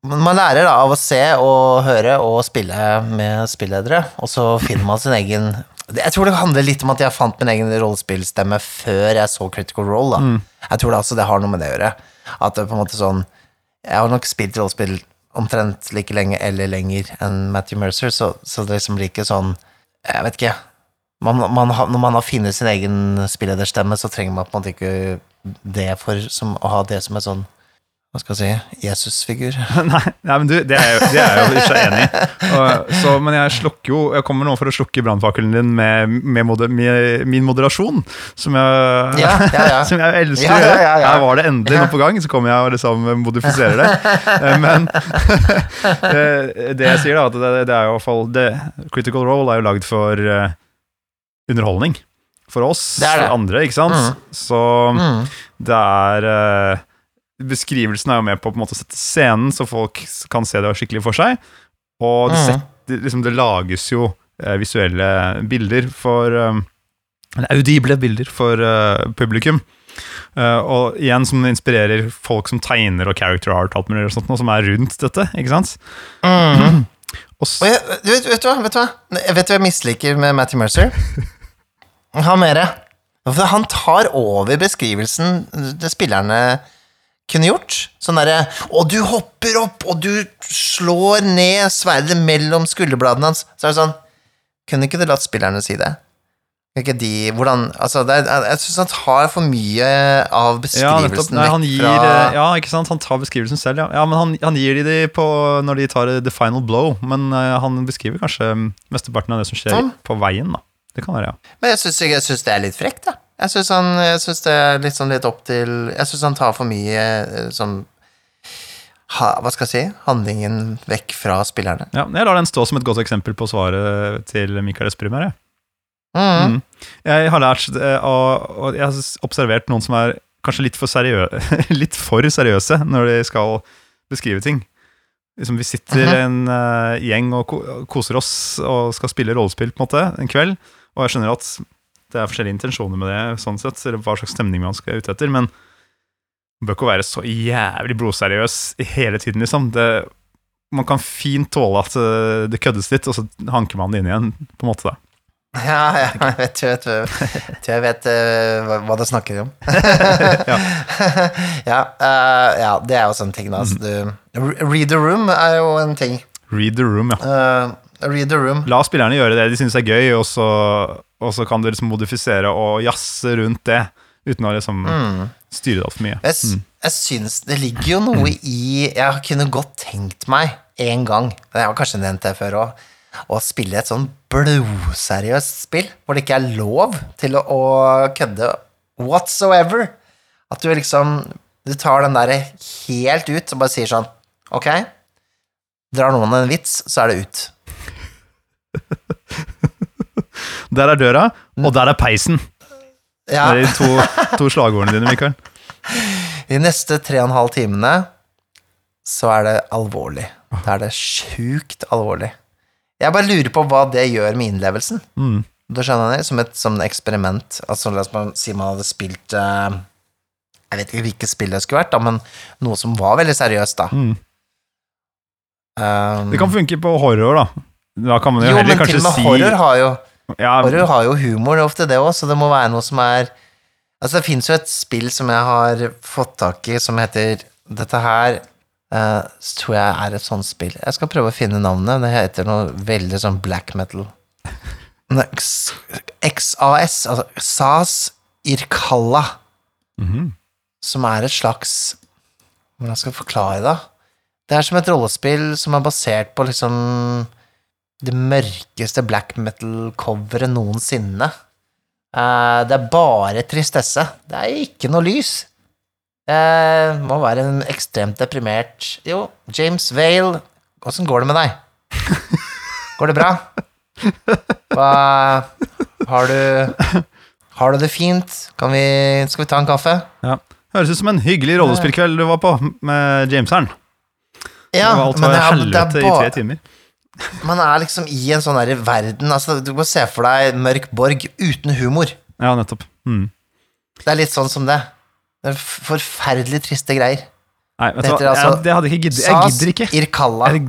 Man lærer da av å se og høre og spille med spilledere, og så finner man sin egen Jeg tror det handler litt om at jeg fant min egen rollespillstemme før jeg så Critical Role. Da. Jeg tror det, altså, det har noe med det å gjøre. At det på en måte sånn Jeg har nok spilt rollespill omtrent like lenge eller lenger enn Matthew Mercer, så, så det liksom blir ikke sånn Jeg vet ikke. Man, man når man har funnet sin egen spillederstemme, så trenger man på en måte ikke det for som, å ha det som en sånn Hva skal jeg si Jesus-figur. Nei, nei, men du, det er, jo- det er jeg jo ikke enig i. Og, så, men jeg slukker jo Jeg kommer nå for å slukke brannfakkelen din med, med, moder, med min moderasjon, som jeg, Ja, ja, ja. som jeg elsker å ja, gjøre. Her var det endelig noe på gang, så kommer jeg og liksom modifiserer det. Eh, Men det jeg sier, da, at det, det er jo i hvert fall Critical Role er jo lagd for eh, underholdning. For oss, Det det. for andre, ikke sant? Mm. Så Mm. det er eh, Beskrivelsen er jo med på, på måte å sette scenen, så folk kan se det skikkelig for seg. Og det, Mm. setter, liksom, det lages jo eh, visuelle bilder for eh, audible bilder for eh, publikum. Uh, og igjen som inspirerer folk som tegner og character art og alt mulig sånt, noe som er rundt dette. ikke sant? Mm. Og Og jeg, vet, vet du hva? Vet du hva Jeg vet du hva jeg misliker med Matthew Mercer? Han mere. For han tar over beskrivelsen det spillerne kunne gjort. Sånn derre Og du hopper opp, og du slår ned sverdet mellom skulderbladene hans. Så er det sånn Kunne ikke du latt spillerne si det? Ikke de Hvordan Altså, det er, jeg syns han tar for mye av ja, beskrivelsen Nei, han gir, eh, ja, ikke sant? Han tar beskrivelsen selv, ja. ja men han, han gir de det på når de tar the final blow. Men eh, han beskriver kanskje mesteparten av det som skjer Sånn. på veien. da. Det kan være, ja. Men jeg syns, det er litt frekt, da. Jeg syns, han, jeg syns det er litt sånn litt opp til Jeg syns han tar for mye eh, sånn ha, Hva skal jeg si? Handlingen vekk fra spillerne. ja. Jeg lar den stå som et godt eksempel på svaret til Mikael Esprimer. jeg. Mm. Mm. Jeg har lært eh, og, og jeg har observert noen som er kanskje litt for, seriø litt for seriøse når de skal beskrive ting. Liksom, vi sitter Mhm. en uh, gjeng og ko koser oss og skal spille rollespill på en måte en kveld, og jeg skjønner at det er forskjellige intensjoner med det, sånn sett, eller hva slags stemning man skal ut etter, men Man bør ikke være så jævlig blodseriøs hele tiden, liksom. Det, man kan fint tåle at eh, det køddes litt, og så hanker man det inn igjen, på en måte. da. Ja, ja, jeg vet, jeg vet, jeg tror jeg vet uh, hva, du snakker om. ja, Uh, ja, det er jo sånne ting, da. Altså, du, read the room er jo en ting. Read the room, ja. Eh, read the room. La spillerne gjøre det de syns er gøy, og så, og så kan du liksom modifisere og jazze rundt det, uten å liksom styre det altfor mye. Jeg, mm. jeg syns det ligger jo noe i Jeg kunne godt tenkt meg en gang, jeg har kanskje nevnt det før òg, å spille et sånn blodseriøst spill, hvor det ikke er lov til å, å kødde whatsoever. At du liksom Du tar den derre helt ut og bare sier sånn Ok, drar noen en vits, så er det ut. Der er døra, og der er peisen. Ja. Det er de to, to slagordene dine, Mikael. De neste tre og en halv timene så er det alvorlig. Da er det sjukt alvorlig. Jeg bare lurer på hva det gjør med innlevelsen. Mm. Du skjønner det? Som et som eksperiment. Altså, la oss si man hadde spilt uh, Jeg vet ikke hvilket spill det skulle vært, da, men noe som var veldig seriøst, da. Mm. Um, Det kan funke på horror, da. Da kan man jo, men til og med si horror har jo ja, Horror har jo humor ofte, det òg, så det må være noe som er Altså, det fins jo et spill som jeg har fått tak i, som heter Dette her uh, tror jeg er et sånt spill. Jeg skal prøve å finne navnet. Det heter noe veldig sånn black metal. XAS, altså SAS Irkalla, Mhm. som er et slags Hvordan skal jeg forklare det? Det er som et rollespill som er basert på liksom det mørkeste black metal-coveret noensinne. Uh, det er bare tristesse. Det er ikke noe lys. Det må være en ekstremt deprimert Jo, James Vale, åssen går det med deg? Går det bra? Hva Har du Har du det fint? Kan vi, skal vi ta en kaffe? ja. Høres ut som en hyggelig rollespillkveld du var på med Jameseren. Ja, det var alt men var det er helvete i tre timer. Man er liksom i en sånn der verden altså, Du må se for deg Mørk Borg uten humor. Ja, nettopp. Mm. Det er litt sånn som det. Det er forferdelig triste greier. Nei, vet Det du hva, altså jeg, det hadde ikke giddet. Jeg gidder ikke. Irkalla. Jeg,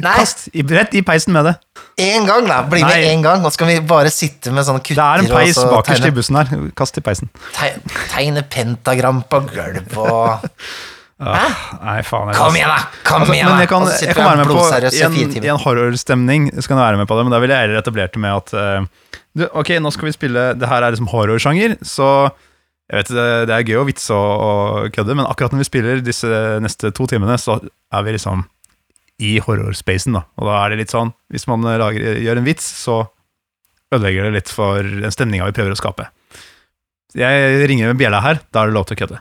kast i, rett i peisen med det. Én gang, da! Bli med én gang, og så kan vi bare sitte med sånne kutter Det er en peis bakerst i bussen her. Kast i peisen. tegne, tegne pentagram på gulvet og Nei, faen. jeg- Kom igjen, da! Kom Altså, igjen, da! jeg kan, jeg kan være med på i en, en horrorstemning. Så kan jeg være med på det, men da ville jeg heller etablert det med at uh, du, Ok, nå skal vi spille Det her er liksom horrorsjanger, så jeg vet det, det er gøy å vitse og, og kødde, men akkurat når vi spiller disse neste to timene, så er vi liksom i horrorspacen, da. Og da er det litt sånn Hvis man lager, gjør en vits, så ødelegger det litt for den stemninga vi prøver å skape. Jeg ringer med bjella her, da er det lov til å kødde.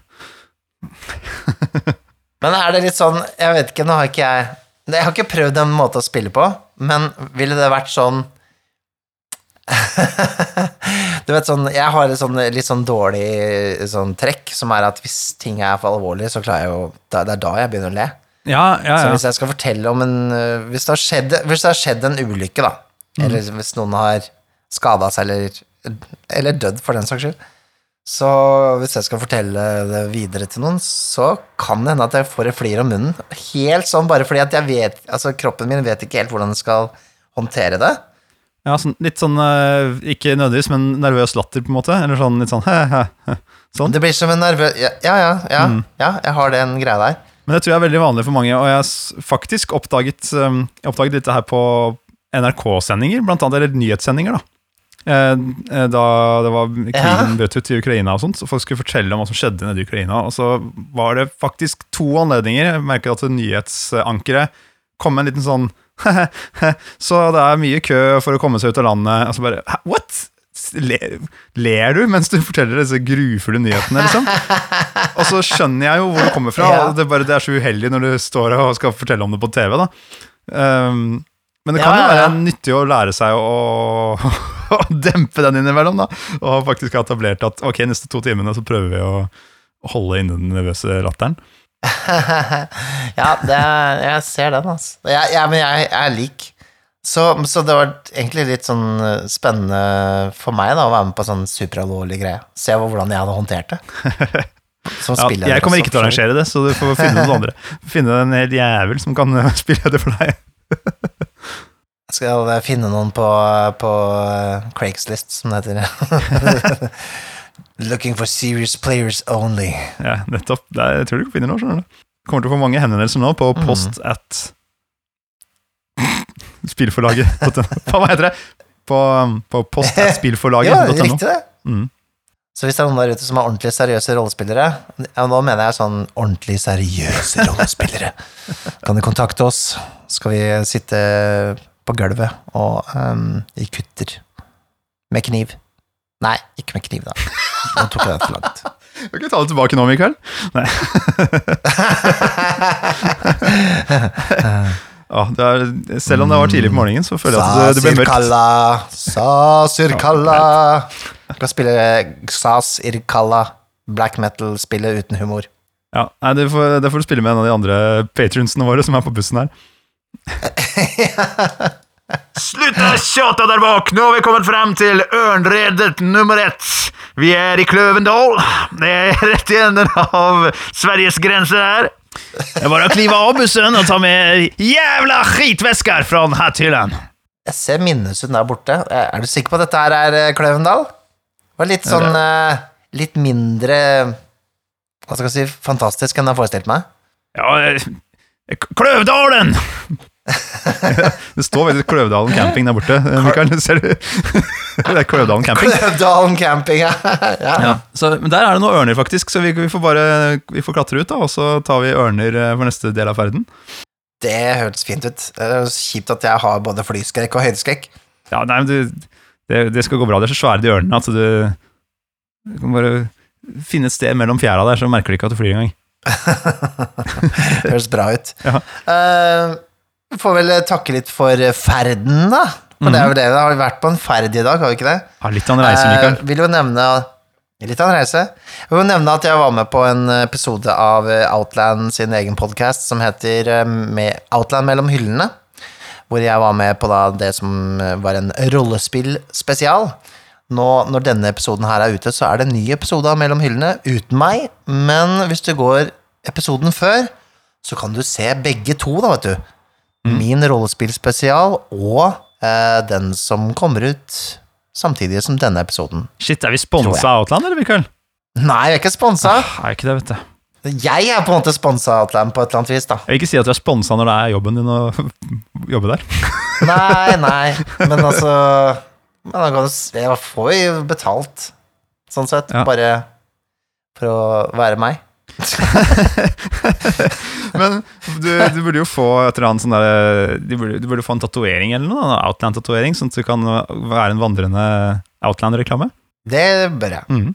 Men er det litt sånn Jeg vet ikke, nå har ikke jeg Jeg har ikke prøvd en måte å spille på, men ville det vært sånn Du vet sånn Jeg har et sånn, litt sånn dårlig sånn trekk, som er at hvis ting er for alvorlig, så klarer jeg jo Det er da jeg begynner å le. Ja, ja, Så hvis jeg skal fortelle om en øh, Hvis det har skjedd, hvis det har skjedd en ulykke, da, Mm. eller hvis noen har skada seg eller, eller dødd, for den saks skyld, så hvis jeg skal fortelle det videre til noen, så kan det hende at jeg får et flir om munnen. Helt sånn bare fordi at jeg vet Altså, kroppen min vet ikke helt hvordan den skal håndtere det. Ja, sånn, litt sånn, eh, ikke nødvendigvis, men nervøs latter, på en måte. Eller sånn litt sånn Sånn. Det blir som en nervøs ja, ja, ja, Mm. ja, jeg har den greia der. Men det tror jeg er veldig vanlig for mange, og jeg har faktisk oppdaget, um, oppdaget dette her på NRK-sendinger, blant annet, eller nyhetssendinger, da. Eh, eh, Da det var krigen brøt ut i Ukraina og sånt, så folk skulle fortelle om hva som skjedde nede i Ukraina. Og så var det faktisk to anledninger. Jeg merker at nyhetsankeret kom med en liten sånn Så det er mye kø for å komme seg ut av landet. Altså bare What? Ler, ler du mens du forteller disse grufulle nyhetene, liksom? Og så skjønner jeg jo hvor det kommer fra. Ja. Det, er bare, det er så uheldig når du står og skal fortelle om det på TV. da um, Men det kan Ja, jo ja, være nyttig å lære seg å, å dempe den innimellom. da Og faktisk etablert at ok, neste to timene så prøver vi å holde inne den nervøse latteren. ja, det, jeg ser den, altså. Jeg, jeg, men jeg, jeg er lik. Så, så det var egentlig litt sånn eh, spennende for meg da, å være med på sånn superalvorlig greie. Se hvordan jeg hadde håndtert det. Ja, jeg kommer ikke til å arrangere det, så du får finne noen andre. Finne en hel jævel som kan spille det for deg. Skal finne noen på, på eh, Craigslist, som det heter. Looking for serious players only. Ja, nettopp. Det er, jeg tror du finner noe, skjønner du. Kommer til å få mange henvendelser nå på Mhm. post at spillforlaget. Hva heter det? På, på post at spillforlaget.no. Ja, riktig det. Mm. Så hvis det er noen der ute som er ordentlig seriøse rollespillere, ja, nå mener jeg sånn ordentlig seriøse rollespillere, kan de kontakte oss. Skal vi sitte på gulvet og um, i kutter. Med kniv. Nei, ikke med kniv, da. Nå tok jeg det for langt. Kan ikke ta det tilbake nå, Mikael? Nei. Ja, er, selv om det var tidlig på morgenen, så føler jeg at det, det ble mørkt. Sirkalla, sa Sirkalla. kan skal spille Sas Irkalla, black metal-spillet uten humor. Ja, nei, det, får, det får du spille med en av de andre patrionsene våre som er på bussen her. Sluta tjate der bak! Nå har vi kommet frem til ørnredet nummer ett. Vi er i Kløvendal. Det er rett i enden av Sveriges grense her. Det er bare å klive av bussen og ta med jævla skitvesker fra hatthyllen. Jeg ser Minnesund der borte. Er du sikker på at dette her er eh, Kløvendal? Det var litt sånn eh, Litt mindre Hva skal jeg si fantastisk enn jeg har forestilt meg. Ja, Kløvdalen! Det står veldig Kløvdalen camping der borte, eh, Mikael. Ser du? Det er Kløvdalen camping. Kløvdalen camping, ja. ja. Ja, så, men der er det noen ørner, faktisk, så vi, vi får bare vi får klatre ut, da, og så tar vi ørner eh, for neste del av ferden. Det hørtes fint ut. Det er kjipt at jeg har både flyskrekk og høydeskrekk. Ja, nei, men du, det, det skal gå bra. Det er så svære de ørnene at du, du kan bare finne et sted mellom fjæra der, så merker du ikke at du flyr engang. Høres bra ut. Ja. Uh, får vel takke litt for ferden, da. For det er jo det. Vi har vært på en ferd i dag, har vi ikke det? Har litt av en reise, Mikael. Uh, vil jo nevne Litt av en reise. Jeg vil nevne at jeg var med på en episode av eh, Outland sin egen podkast som heter eh, med Outland mellom hyllene. Hvor jeg var med på da det som eh, var en rollespillspesial. Nå, når denne episoden her er ute, så er det en ny episode av Mellom hyllene uten meg. Men hvis du går episoden før, så kan du se begge to, da, vet du. Min rollespillspesial og eh, den som kommer ut samtidig som denne episoden. Shit, er vi sponsa av Outland, eller, Mikael? Nei, jeg er ikke sponsa. Er ikke det, vet du. Jeg er på en måte sponsa av Outland på et eller annet vis, da. Jeg vil ikke si at du er sponsa når det er jobben din å jobbe der. Nei, nei, men altså men da kan du, Jeg får jo betalt, sånn sett, Ja. bare for å være meg. Men du, du burde jo få et eller annet sånn der Du burde, du burde få en tatovering eller noe, en Outland-tatovering, sånn at du kan være en vandrende Outland-reklame. Det bør jeg.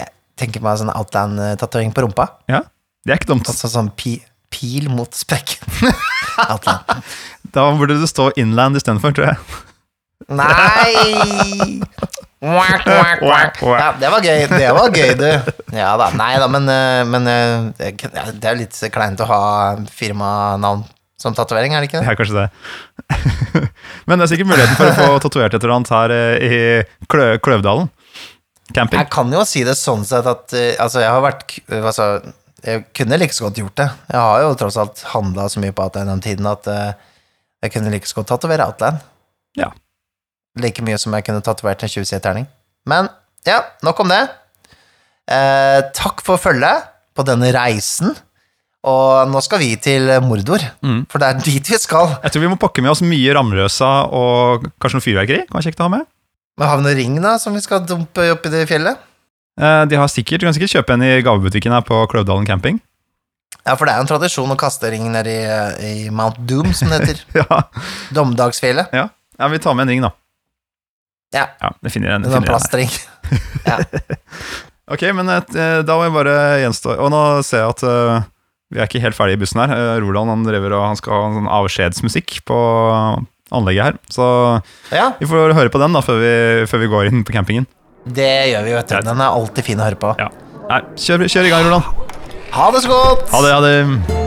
Jeg Tenker meg sånn Outland-tatovering på rumpa. Ja, det er ikke dumt. Altså sånn pi, pil mot sprekken. Outland. Da burde det stå Inland istedenfor, tror jeg. Nei! Quack, quack, quack. Ja, det var gøy. Det var gøy, du. Ja da. Nei da, men, eh, men eh, det det er jo litt kleint å ha firmanavn som tatovering, er det ikke det? Ja, kanskje det. Men det er sikkert muligheten for å få tatovert et eller annet her eh, i Klø Kløvdalen. Camping. Jeg kan jo si det sånn sett at Altså, jeg har vært Altså, jeg kunne like så godt gjort det. Jeg har jo tross alt handla så mye på Atlan den tiden at jeg kunne like så godt tatovere Atlan. Ja. Like mye som jeg kunne tatovert en 20-seterning. Men ja, nok om det. Eh, takk for følget på denne reisen. Og nå skal vi til Mordor, Mm. for det er dit vi skal. Jeg tror vi må pakke med oss mye ramløsa og kanskje noe fyrverkeri. Kan kjekt å ha med. Men har vi noen ring, da, som vi skal dumpe oppi i det fjellet? Eh, De har sikkert, Du kan sikkert kjøpe en i gavebutikken her på Kløvdalen camping. Ja, for det er jo en tradisjon å kaste ring ned i, i Mount Doom, som det heter. Ja, Dommedagsfjellet. ja. ja vi tar med en ring, da. Ja. Ja, det finner jeg. En Det sånn finner jeg. plastring. Ok, men eh, da må jeg bare gjenstå Og nå ser jeg at uh, vi er ikke helt ferdige i bussen her. Uh, Roland han driver og han skal ha en sånn avskjedsmusikk på anlegget her. Så Ja, vi får høre på den da før vi, før vi går inn på campingen. det gjør vi, vet du. Den er alltid fin å høre på. Ja. Nei, kjør, kjør i gang, Roland. Ha det så godt! Ha det, ha det.